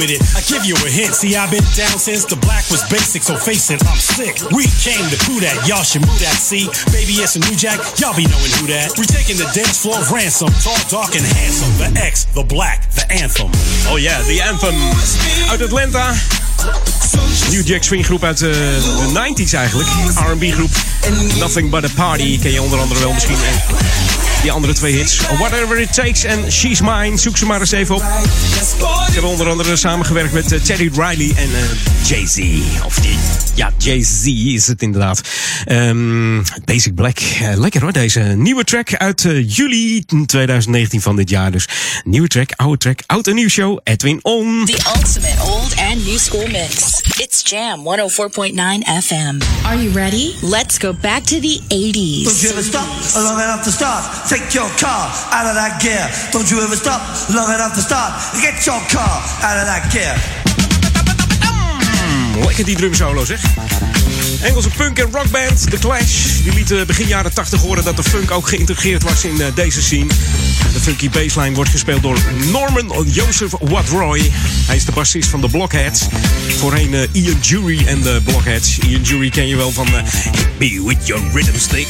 With it. I give you a hint. See, I've been down since the black was basic, so face it, I'm sick. We came to do that, y'all should move that. See, baby, it's a new jack. Y'all be knowing who that. We're taking the dance floor ransom. Tall, dark, and handsome. The X, the black, the anthem. Oh ja, The Anthem. Uit Atlanta. New Jack Swing groep uit eh, de 90s eigenlijk. R&B groep. Nothing But A Party ken je onder andere wel misschien. Die andere twee hits. Whatever It Takes en She's Mine. Zoek ze maar eens even op. Ik heb onder andere samengewerkt met eh, Teddy Riley en eh, Jay-Z. Of die, ja, Jay-Z is het inderdaad. Ehm, Basic Black. Eh, lekker hoor, deze nieuwe track uit eh, juli 2019 van dit jaar. Dus nieuwe track, oude track, oud en nieuw show. Edwin On. The ultimate old and new school mix. It's Jam 104.9 FM. Are you ready? Let's go back to the 80s. Don't you ever stop long enough to start? Take your car out of that gear. Don't you ever stop long enough to start? Get your car out of that gear. Lekker die drumsolo zeg. Engelse punk- en rockband The Clash. Die lieten begin jaren 80 horen dat de funk ook geïntegreerd was in eh, deze scene. De funky bassline wordt gespeeld door Norman Joseph Watroy. Hij is de bassist van de Blockheads. Voorheen eh, Ian Jury en de Blockheads. Ian Jury ken je wel van eh, Hit Me With Your Rhythm Stick.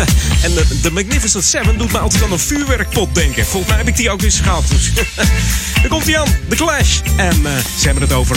en de, de Magnificent Seven doet me altijd aan een vuurwerkpot denken. Volgens mij heb ik die ook eens gehad. Dus daar komt hij aan, The Clash. En ze hebben het over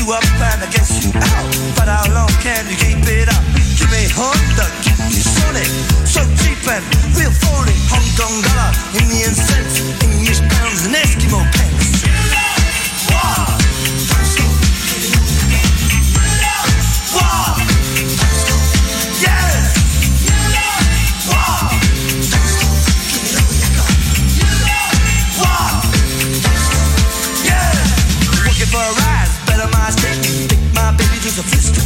You up and I guess you out. But how long can you keep it up? Give me Honda, give me Sonic. So cheap and real phony. Hong Kong dollar, Indian cents, English pounds and Eskimo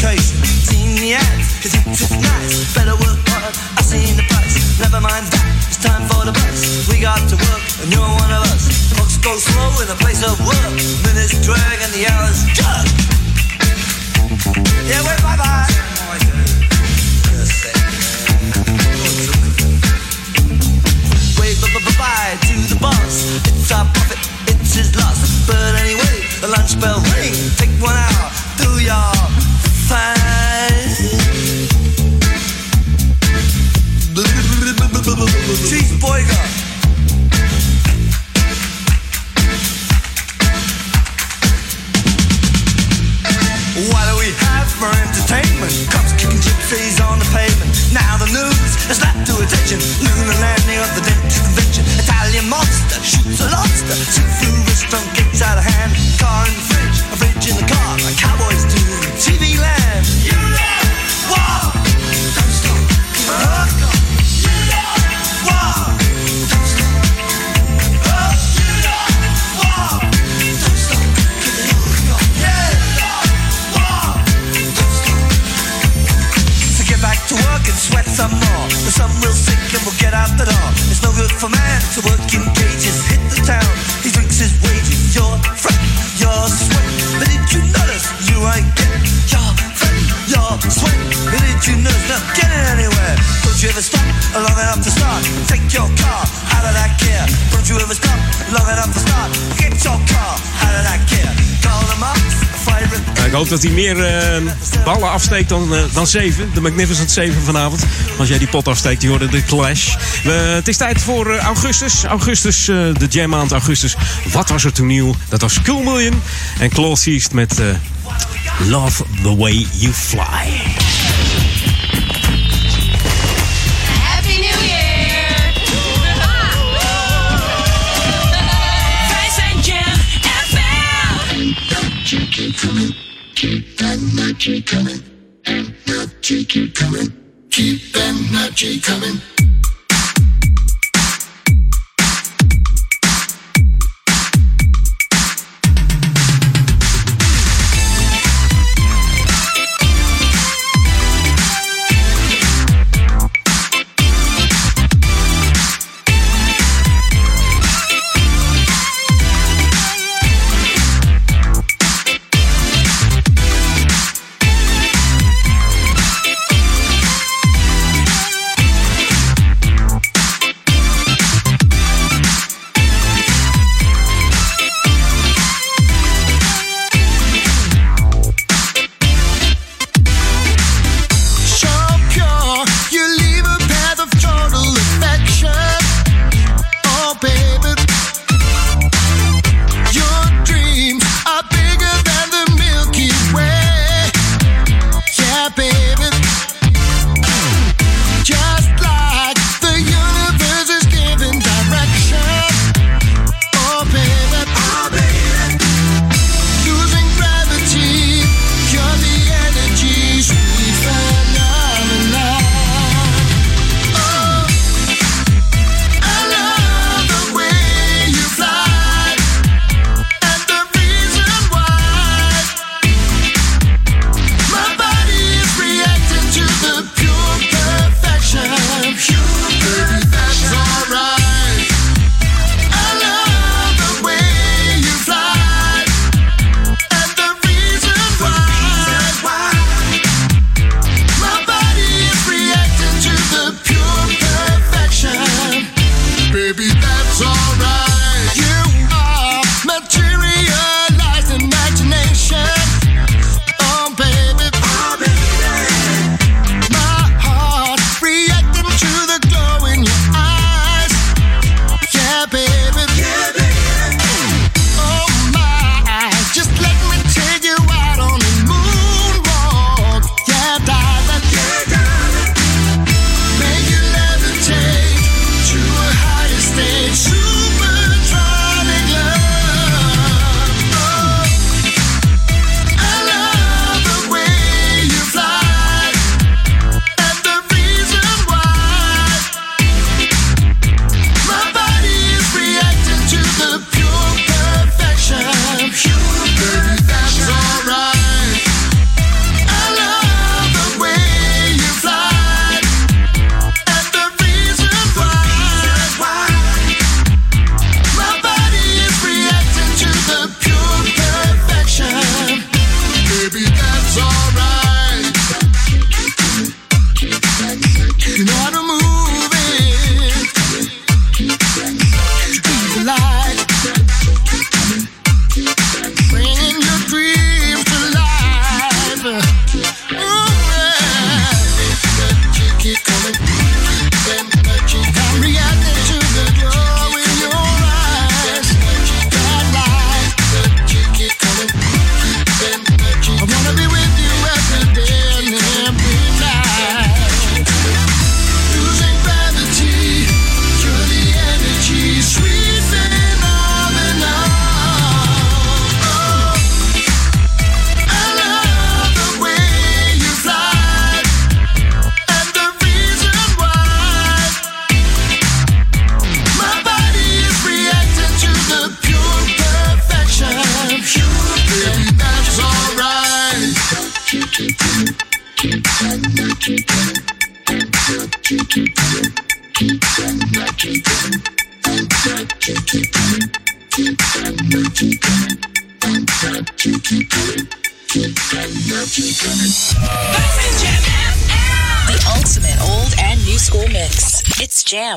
sophistication. Seen the ads, cause it was nice. Better work hard, I seen the price. Never mind that, it's time for the bus. We got to work, and you're one of us. Clocks go slow in a place of work. Minutes drag and the hours jug. Yeah, wait, bye bye. Wave bye bye bye to the boss. It's our profit, it's his loss. But anyway, the lunch bell ring. Take one hour, do your 饭。Dan, eh, dan 7. De Magnificent 7 vanavond. Als jij die pot afsteekt, die hoorde de Clash. Het is tijd voor eh, augustus. Augustus, eh, de jam maand augustus. Wat was er toen nieuw? Dat was Cool Million. En Claude Seast met Love the Way You Fly. Keep that magic magic keep coming, keep that magic coming.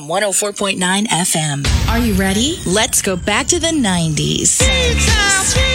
It's 104.9 FM. Are you ready? Let's go back to the 90s.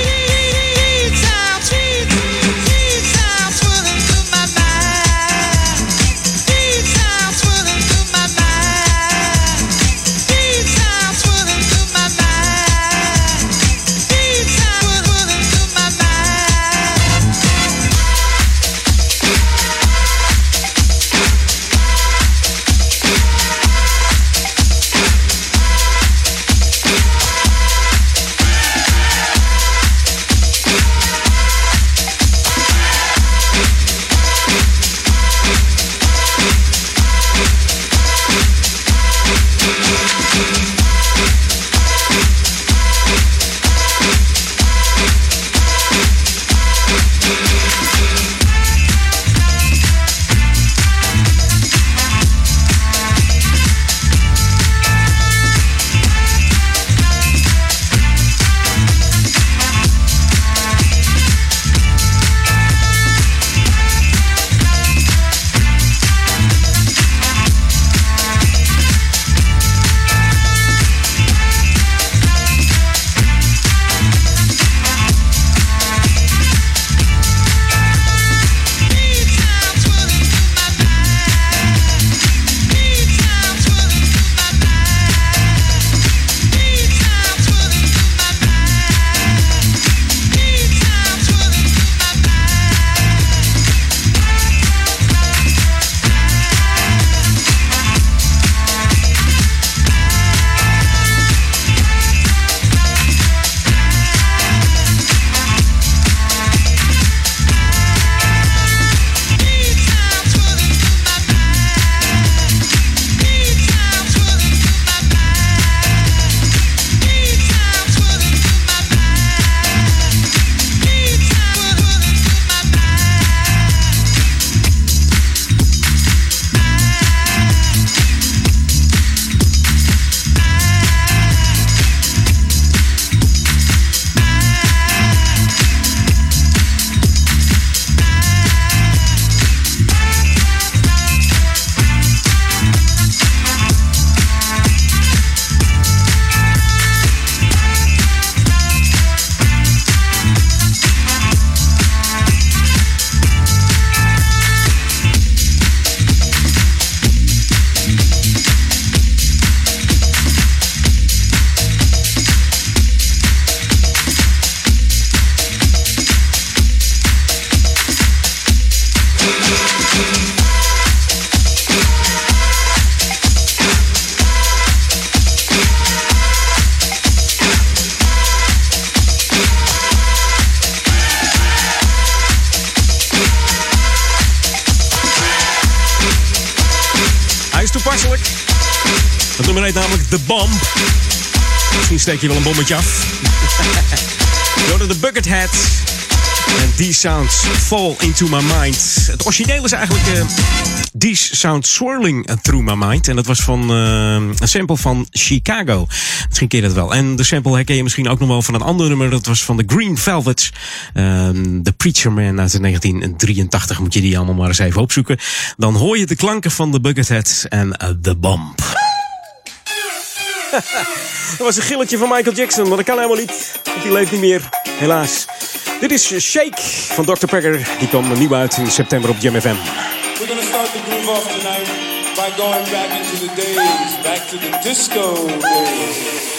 Steek je wel een bommetje af. Door de Buckethead. En These Sounds Fall Into My Mind. Het origineel is eigenlijk eh, These Sounds Swirling Through My Mind. En dat was van eh, een sample van Chicago. Misschien ken je dat wel. En de sample herken je misschien ook nog wel van een ander nummer. Dat was van de Green Velvets. Ehm, The Preacher Man uit 1983. Moet je die allemaal maar eens even opzoeken. Dan hoor je de klanken van de Buckethead en eh, The Bomb. Dat was een gilletje van Michael Jackson, maar dat kan helemaal niet. Want die leeft niet meer, helaas. Dit is Shake van Dr. Pegger. Die kwam nieuw uit in september op Jam FM. We're gonna start the groove off tonight by going back into the days, back to the disco days.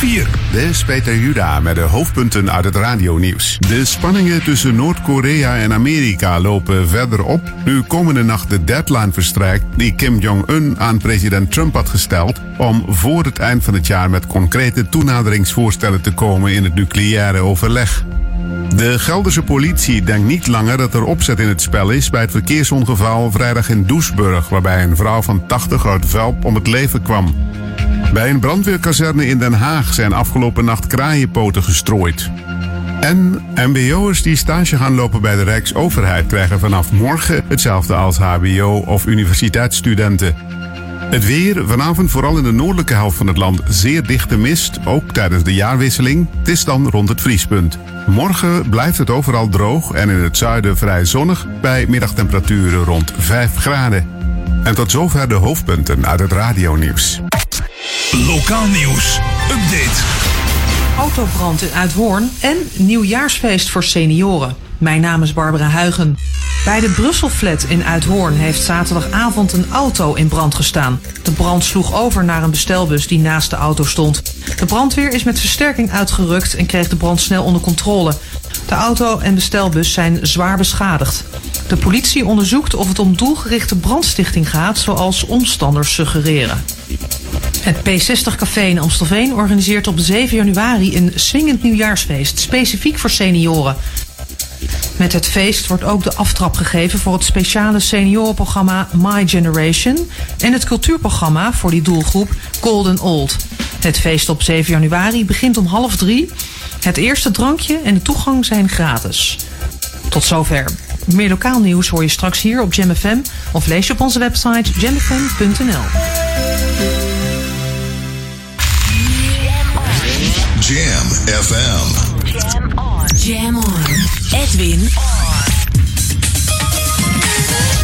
4. De is Peter Juda met de hoofdpunten uit het radionieuws. De spanningen tussen Noord-Korea en Amerika lopen verder op. Nu komende nacht de deadline verstrijkt die Kim Jong-un aan president Trump had gesteld... om voor het eind van het jaar met concrete toenaderingsvoorstellen te komen in het nucleaire overleg. De Gelderse politie denkt niet langer dat er opzet in het spel is bij het verkeersongeval vrijdag in Doesburg, waarbij een vrouw van 80 uit Velp om het leven kwam. Bij een brandweerkazerne in Den Haag zijn afgelopen nacht kraaienpoten gestrooid. En MBO'ers die stage gaan lopen bij de Rijksoverheid krijgen vanaf morgen hetzelfde als HBO- of universiteitsstudenten. Het weer, vanavond vooral in de noordelijke helft van het land zeer dichte mist, ook tijdens de jaarwisseling. Het is dan rond het vriespunt. Morgen blijft het overal droog en in het zuiden vrij zonnig bij middagtemperaturen rond 5 graden. En tot zover de hoofdpunten uit het radionieuws. Lokaal nieuws. Update. Autobrand in Uithoorn en nieuwjaarsfeest voor senioren. Mijn naam is Barbara Huigen. Bij de Brusselflat in Uithoorn heeft zaterdagavond een auto in brand gestaan. De brand sloeg over naar een bestelbus die naast de auto stond. De brandweer is met versterking uitgerukt en kreeg de brand snel onder controle. De auto en bestelbus zijn zwaar beschadigd. De politie onderzoekt of het om doelgerichte brandstichting gaat, zoals omstanders suggereren. Het P60 Café in Amstelveen organiseert op 7 januari een swingend nieuwjaarsfeest, specifiek voor senioren. Met het feest wordt ook de aftrap gegeven voor het speciale seniorenprogramma My Generation en het cultuurprogramma voor die doelgroep Golden Old. Het feest op 7 januari begint om half drie. Het eerste drankje en de toegang zijn gratis. Tot zover. Meer lokaal nieuws hoor je straks hier op Jam FM of lees je op onze website jamfm.nl. Jam FM. Jam on. Jam on. Edwin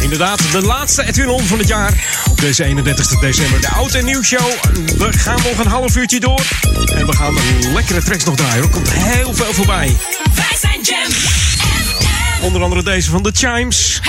Inderdaad, de laatste Edwin On van het jaar. Op deze 31 december, de Oud en Nieuw Show. We gaan nog een half uurtje door. En we gaan een lekkere tracks nog draaien. Er komt heel veel voorbij. Wij zijn Jam. Onder andere deze van The Chimes.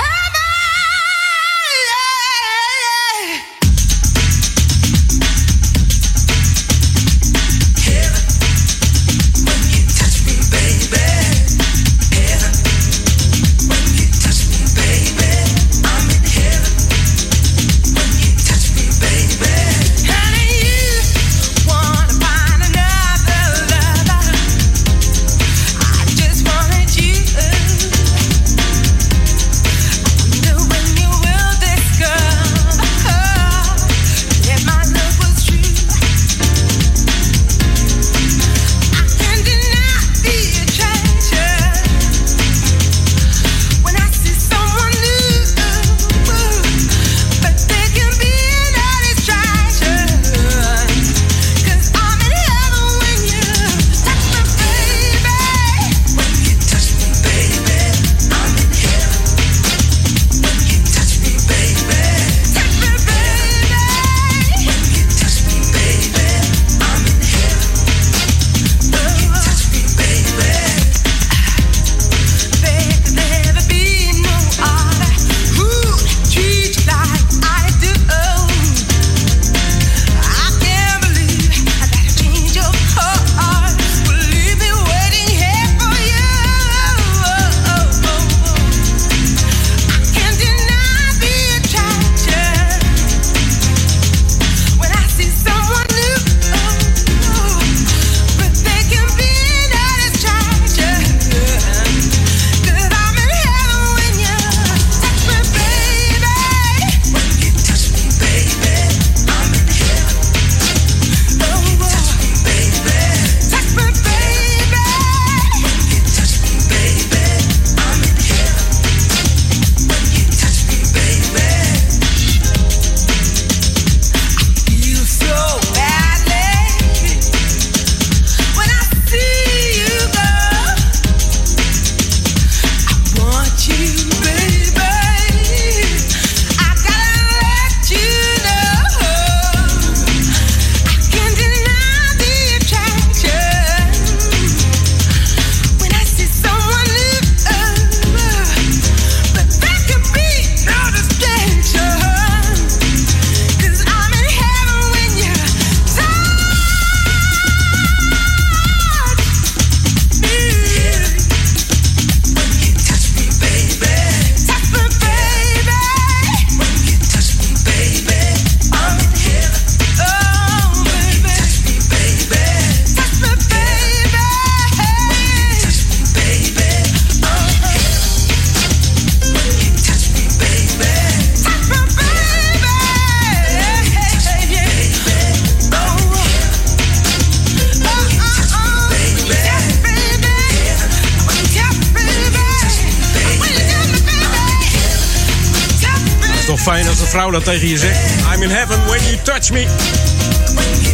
Vrouw dat tegen je zegt. I'm in heaven when you touch me.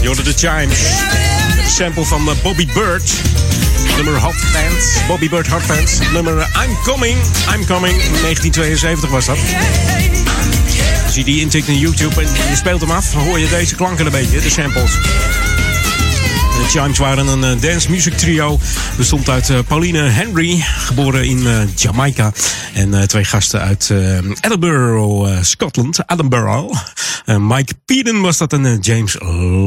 Je hoorde de chimes. Een sample van eh, Bobby Bird. Nummer Hot Fans. Bobby Bird Hot Fans. Nummer eh, I'm Coming. I'm Coming. 1972 was dat. Je die intikt in YouTube en je speelt hem af, hoor je deze klanken een beetje, de samples. De Chimes waren een eh, dance music trio. Bestond uit eh, Pauline Henry, geboren in eh, Jamaica. En twee gasten uit Edinburgh, Scotland. Edinburgh. Mike Peden was dat en James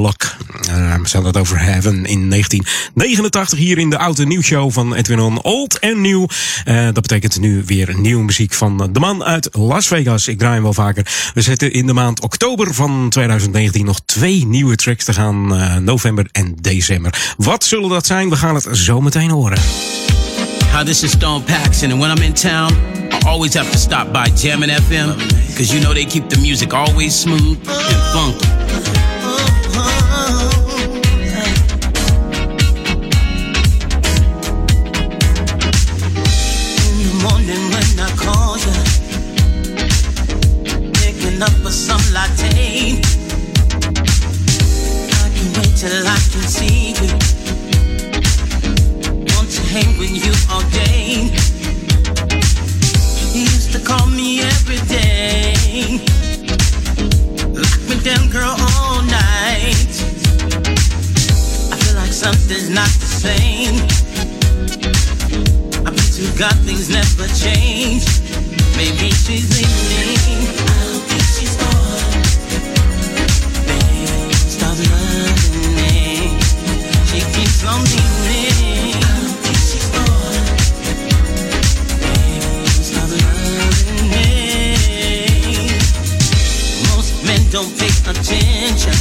Locke. We hadden het over Heaven in 1989 hier in de oude nieuwshow van Edwin. Old en nieuw. Dat betekent nu weer nieuwe muziek van de man uit Las Vegas. Ik draai hem wel vaker. We zetten in de maand oktober van 2019 nog twee nieuwe tracks te gaan. november en december. Wat zullen dat zijn? We gaan het zo meteen horen. Hi, this is Stone Paxton, and when I'm in town, I always have to stop by Jammin' FM, because you know they keep the music always smooth and funky. Hang with you all day. Used to call me every day. Me down, girl, all night. I feel like something's not the same. I God things never change. Maybe she's leaving. She's gone. Baby, stop loving me. She keeps. Don't pay attention.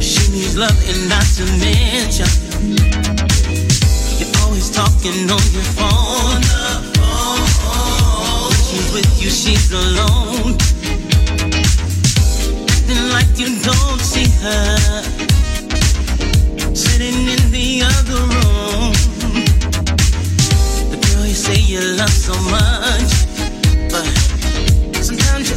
She needs love and not to mention. You're always talking on your phone. When she's with you, she's alone. Acting like you don't see her. Sitting in the other room. The girl you say you love so much. But sometimes you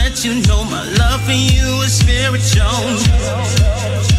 you know my love for you is spiritual.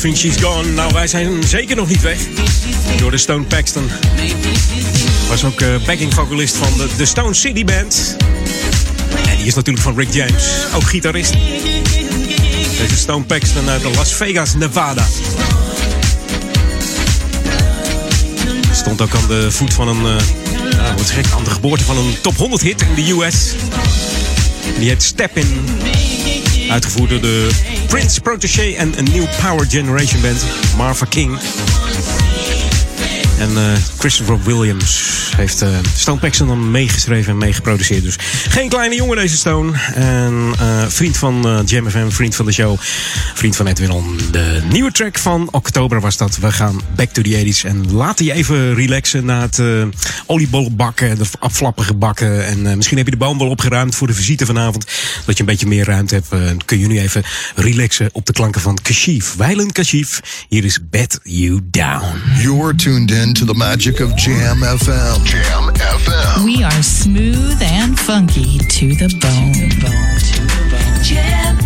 Think she's gone. Nou, wij zijn zeker nog niet weg. Door de Stone Paxton. Was ook eh, backing vocalist van de, de Stone City Band. En die is natuurlijk van Rick James. Ook gitarist. Deze Stone Paxton uit Las Vegas, Nevada. Stond ook aan de voet van een... eh ja, wat gek, aan de geboorte van een top 100 hit in de US. Die heet Step In. Uitgevoerd door de Prince Protégé en een New Power Generation Band, Marva King. En eh, Christopher Williams heeft eh, Stone dan meegeschreven en meegeproduceerd. Dus geen kleine jongen deze Stone. En eh, vriend van Jam FM, vriend van de show, vriend van Edwin On. De nieuwe track van oktober was dat. We gaan back to the 80s. En laten je even relaxen na het uh, oliebollen bakken, de aflappige bakken. En misschien heb je de boom wel opgeruimd voor de visite vanavond. Dat je een beetje meer ruimte hebt. kun je nu even relaxen op de klanken van Kashif. Weilen Kashif. Hier is Bet You Down. You're tuned in to the magic of Jam FM. Jam FM. We are smooth and funky to the bone. Jam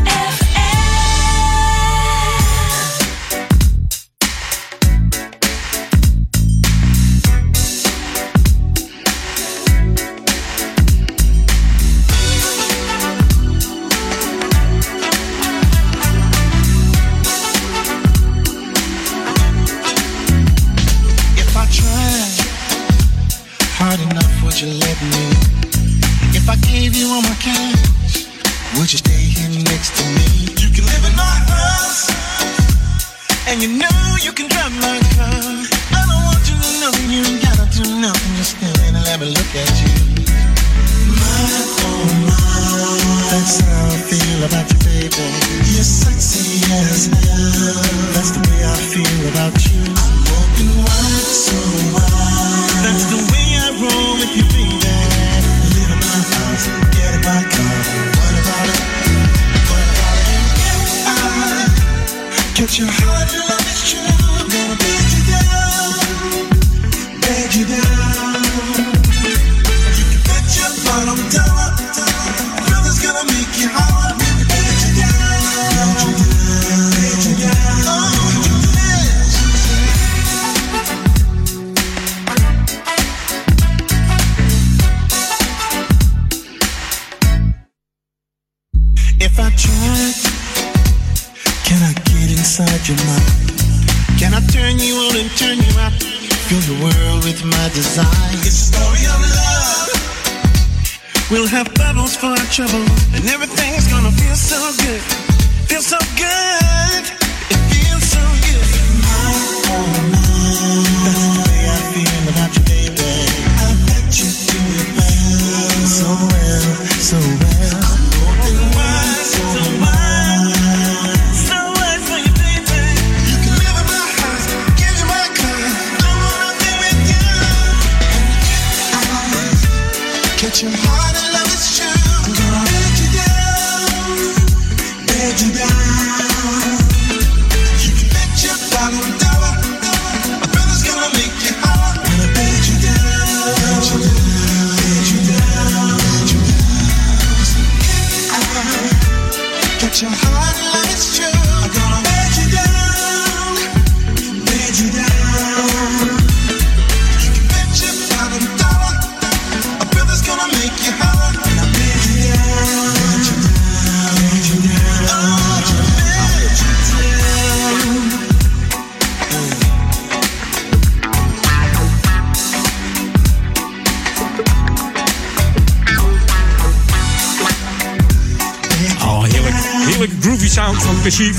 Kashif.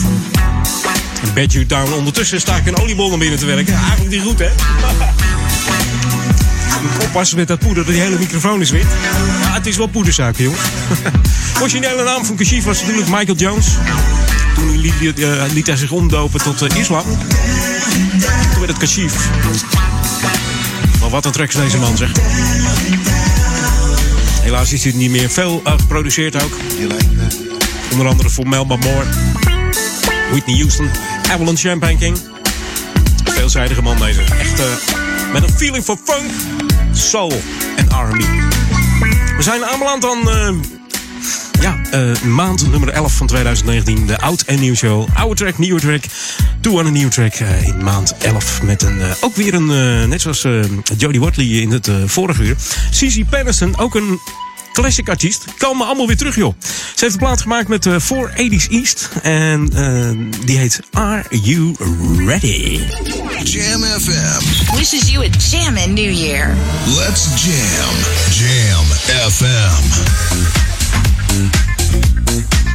En Bed You Down. Ondertussen sta ik een oliebol naar binnen te werken. Eigenlijk niet goed, hè? Oppassen met dat poeder, die hele microfoon is wit. Ja, het is wel poedersuiker, jongens. Originele naam van Kashif was natuurlijk Michael Jones. Toen liet, eh, liet hij zich omdopen tot eh, islam. Toen werd het Kashif. Maar wat een track is deze man, zeg. Helaas is hij niet meer veel eh, geproduceerd ook. Onder andere voor Melba Moore, Whitney Houston, Avalon Champagne King. Veelzijdige man deze. Echt eh, met een feeling for funk, soul en R&B. We zijn aanbeland aan eh, ja, eh, maand nummer 11 van 2019. De oud en nieuw show. Oude track, nieuwe track. Toe aan een nieuwe track in maand 11. Met een, ook weer een, net zoals Jodie Watley in het vorige uur. Cici Patterson, ook een classic artiest. Komen allemaal weer terug, joh. Ze heeft een plaat gemaakt met eh 480s East. En eh, die heet Are You Ready? Jam FM. Wishes you a jammin' New Year. Let's jam. Jam FM. FM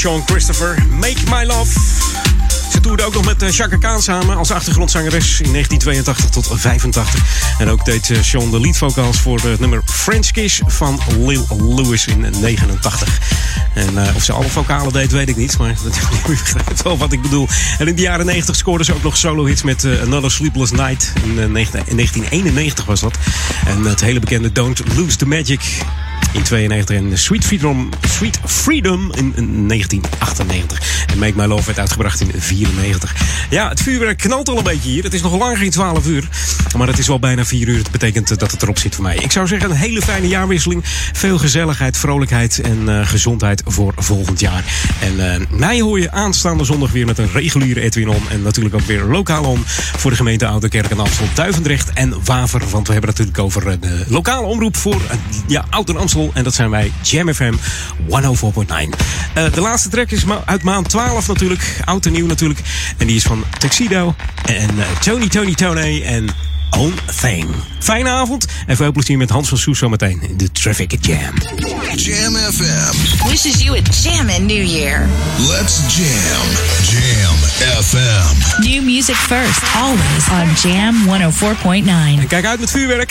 Sean Christopher. Make My Love. Ze toerde ook nog met eh, Chaka Khan samen als achtergrondzangeres in 1982 tot 85. En ook deed eh, Sean de leadvocals voor het nummer French Kiss van Lil Lewis in 89. En eh, of ze alle vocalen deed, weet ik niet. Maar je begrijpt wel wat ik bedoel. En in de jaren 90 scoorde ze ook nog solo hits met eh, Another Sleepless Night. In, eh, 19 in 1991 was dat. En het hele bekende Don't Lose the Magic. In 92 en Sweet Freedom, Sweet Freedom in 1998. En Make My Love werd uitgebracht in 94. Ja, het vuurwerk knalt al een beetje hier. Het is nog lang geen 12 uur, maar het is wel bijna 4 uur. Het betekent dat het erop zit voor mij. Ik zou zeggen een hele fijne jaarwisseling. Veel gezelligheid, vrolijkheid en eh, gezondheid voor volgend jaar. En eh, mij hoor je aanstaande zondag weer met een reguliere Edwin On. En natuurlijk ook weer lokaal on voor de gemeente Oude Kerk en Amstel, Duivendrecht en Waver. Want we hebben het natuurlijk over eh, de lokale omroep voor eh, ja, Oud en Amstel. En dat zijn wij, Jam FM 104.9. Eh, de laatste track is ma- uit maand 12 natuurlijk. Oud en nieuw natuurlijk. En die is van Tuxedo en eh, Tony Tony Tony en Own Thing. Fijne avond en veel plezier met Hans van Soes zometeen in de Traffic Jam. Jam FM. Wishes you a jammin' New Year. Let's jam. Jam FM. New music first, always on Jam 104.9. En kijk uit met vuurwerk.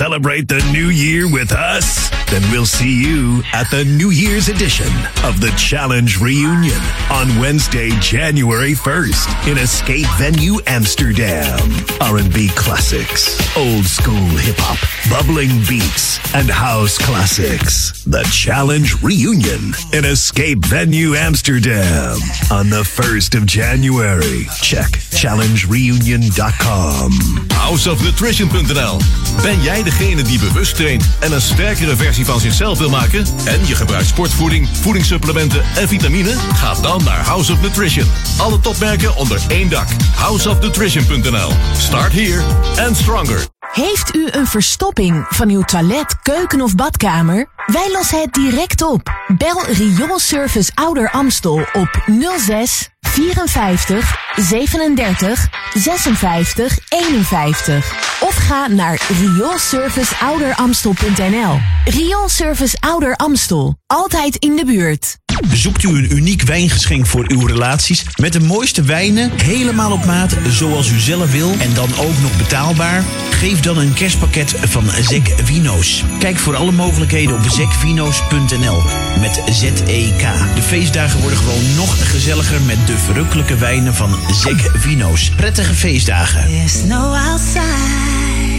Celebrate the new year with us? then we'll see you at the New Year's edition of the Challenge Reunion on Wednesday, January 1st in Escape Venue Amsterdam. R&B classics, old school hip hop, bubbling beats, and house classics. The Challenge Reunion in Escape Venue Amsterdam on the 1st of January. Check challengereunion.com. Houseofnutrition.nl Ben jij degene die bewust traint en een sterkere versie van zichzelf wil maken? En je gebruikt sportvoeding, voedingssupplementen en vitamine? Ga dan naar House of Nutrition. Alle topmerken onder één dak. Houseofnutrition.nl Start here and stronger. Heeft u een verstopping van uw toilet, keuken of badkamer? Wij lossen het direct op. Bel Rioolservice Ouder Amstel op 06 54 37 56 51. Of ga naar rioolserviceouderamstel.nl. Rioolservice Ouder Amstel. Altijd in de buurt. Zoekt u een uniek wijngeschenk voor uw relaties met de mooiste wijnen, helemaal op maat, zoals u zelf wil en dan ook nog betaalbaar? Geef dan een kerstpakket van Zek Vino's. Kijk voor alle mogelijkheden op zekvino's.nl met Z-E-K. De feestdagen worden gewoon nog gezelliger met de verrukkelijke wijnen van Zek Vino's. Prettige feestdagen. There's no outside.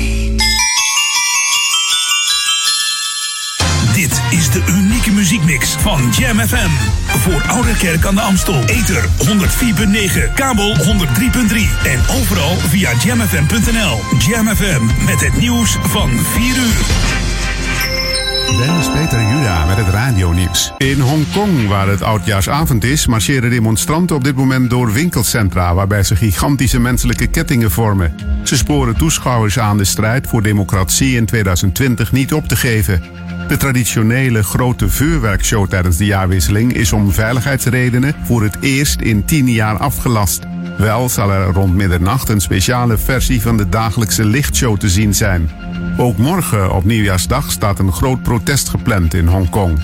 Dit is de unieke muziekmix van Jam FM. Voor Oude Kerk aan de Amstel. Ether 104.9, kabel 103.3 en overal via jamfm.nl. Jam FM met het nieuws van 4 uur. Dennis Peter Juda met het radionieuws. In Hongkong, waar het oudjaarsavond is, marcheren demonstranten op dit moment door winkelcentra waarbij ze gigantische menselijke kettingen vormen. Ze sporen toeschouwers aan de strijd voor democratie in 2020 niet op te geven. De traditionele grote vuurwerkshow tijdens de jaarwisseling is om veiligheidsredenen voor het eerst in tien jaar afgelast. Wel zal er rond middernacht een speciale versie van de dagelijkse lichtshow te zien zijn. Ook morgen op nieuwjaarsdag staat een groot protest gepland in Hongkong.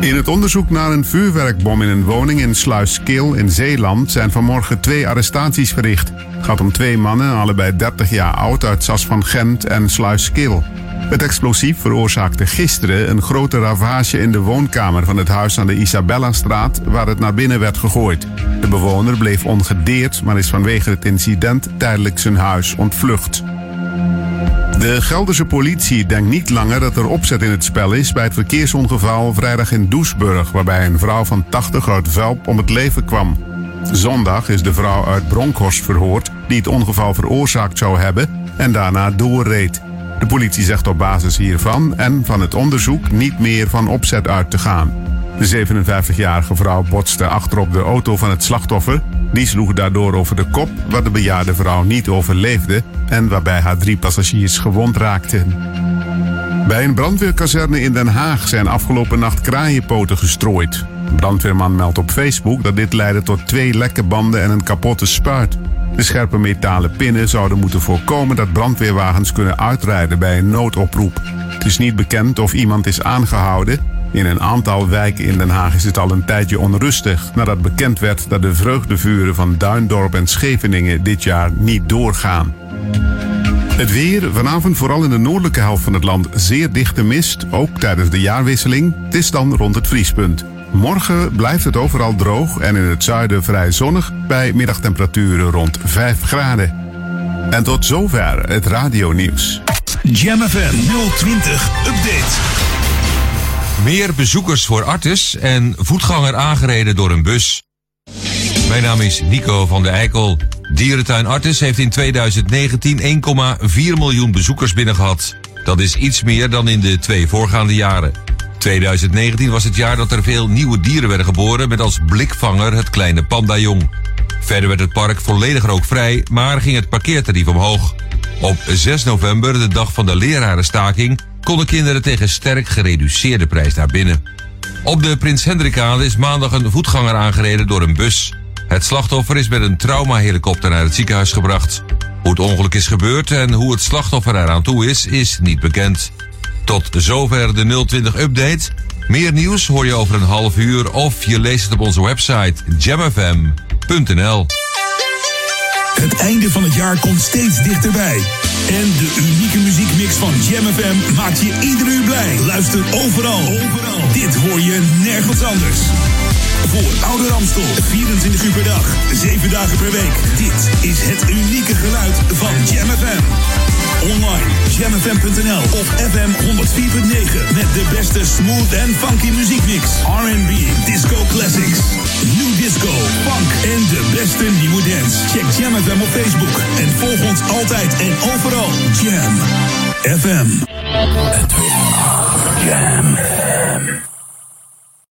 In het onderzoek naar een vuurwerkbom in een woning in Sluiskil in Zeeland zijn vanmorgen twee arrestaties verricht. Het gaat om twee mannen, allebei 30 jaar oud, uit Sas van Gent en Sluiskil. Het explosief veroorzaakte gisteren een grote ravage in de woonkamer van het huis aan de Isabellastraat, waar het naar binnen werd gegooid. De bewoner bleef ongedeerd, maar is vanwege het incident tijdelijk zijn huis ontvlucht. De Gelderse politie denkt niet langer dat er opzet in het spel is bij het verkeersongeval vrijdag in Doesburg, waarbij een vrouw van 80 uit Velp om het leven kwam. Zondag is de vrouw uit Bronkhorst verhoord die het ongeval veroorzaakt zou hebben en daarna doorreed. De politie zegt op basis hiervan en van het onderzoek niet meer van opzet uit te gaan. De 57-jarige vrouw botste achterop de auto van het slachtoffer. Die sloeg daardoor over de kop, waar de bejaarde vrouw niet overleefde en waarbij haar drie passagiers gewond raakten. Bij een brandweerkazerne in Den Haag zijn afgelopen nacht kraaienpoten gestrooid. Brandweerman meldt op Facebook dat dit leidde tot twee lekke banden en een kapotte spuit. De scherpe metalen pinnen zouden moeten voorkomen dat brandweerwagens kunnen uitrijden bij een noodoproep. Het is niet bekend of iemand is aangehouden. In een aantal wijken in Den Haag is het al een tijdje onrustig nadat bekend werd dat de vreugdevuren van Duindorp en Scheveningen dit jaar niet doorgaan. Het weer, vanavond vooral in de noordelijke helft van het land zeer dichte mist, ook tijdens de jaarwisseling. Het is dan rond het vriespunt. Morgen blijft het overal droog en in het zuiden vrij zonnig bij middagtemperaturen rond 5 graden. En tot zover het radionieuws. Jam FM 020 Update. Meer bezoekers voor Artis en voetganger aangereden door een bus. Mijn naam is Nico van der Eikel. Dierentuin Artis heeft in 2019 1,4 miljoen bezoekers binnengehad. Dat is iets meer dan in de twee voorgaande jaren. 2019 was het jaar dat er veel nieuwe dieren werden geboren met als blikvanger het kleine pandajong. Verder werd het park volledig rookvrij, maar ging het parkeertarief omhoog. Op 6 november, de dag van de lerarenstaking, konden kinderen tegen sterk gereduceerde prijs naar binnen. Op de Prins Hendrikade is maandag een voetganger aangereden door een bus. Het slachtoffer is met een traumahelikopter naar het ziekenhuis gebracht. Hoe het ongeluk is gebeurd en hoe het slachtoffer eraan toe is, is niet bekend. Tot zover de 020 update. Meer nieuws hoor je over een half uur of je leest het op onze website jamfm.nl. Het einde van het jaar komt steeds dichterbij. En de unieke muziekmix van Jam FM maakt je ieder uur blij. Luister overal. Overal. Dit hoor je nergens anders. Voor Oude Ramstel, 24 uur per dag, 7 dagen per week. Dit is het unieke geluid van Jam FM. Online, jamfm.nl of FM 104.9 met de beste smooth en funky muziekmix. R&B, disco classics, new disco, funk en de beste nieuwe dance. Check Jam FM op Facebook en volg ons altijd en overal. Jam FM. Jam FM.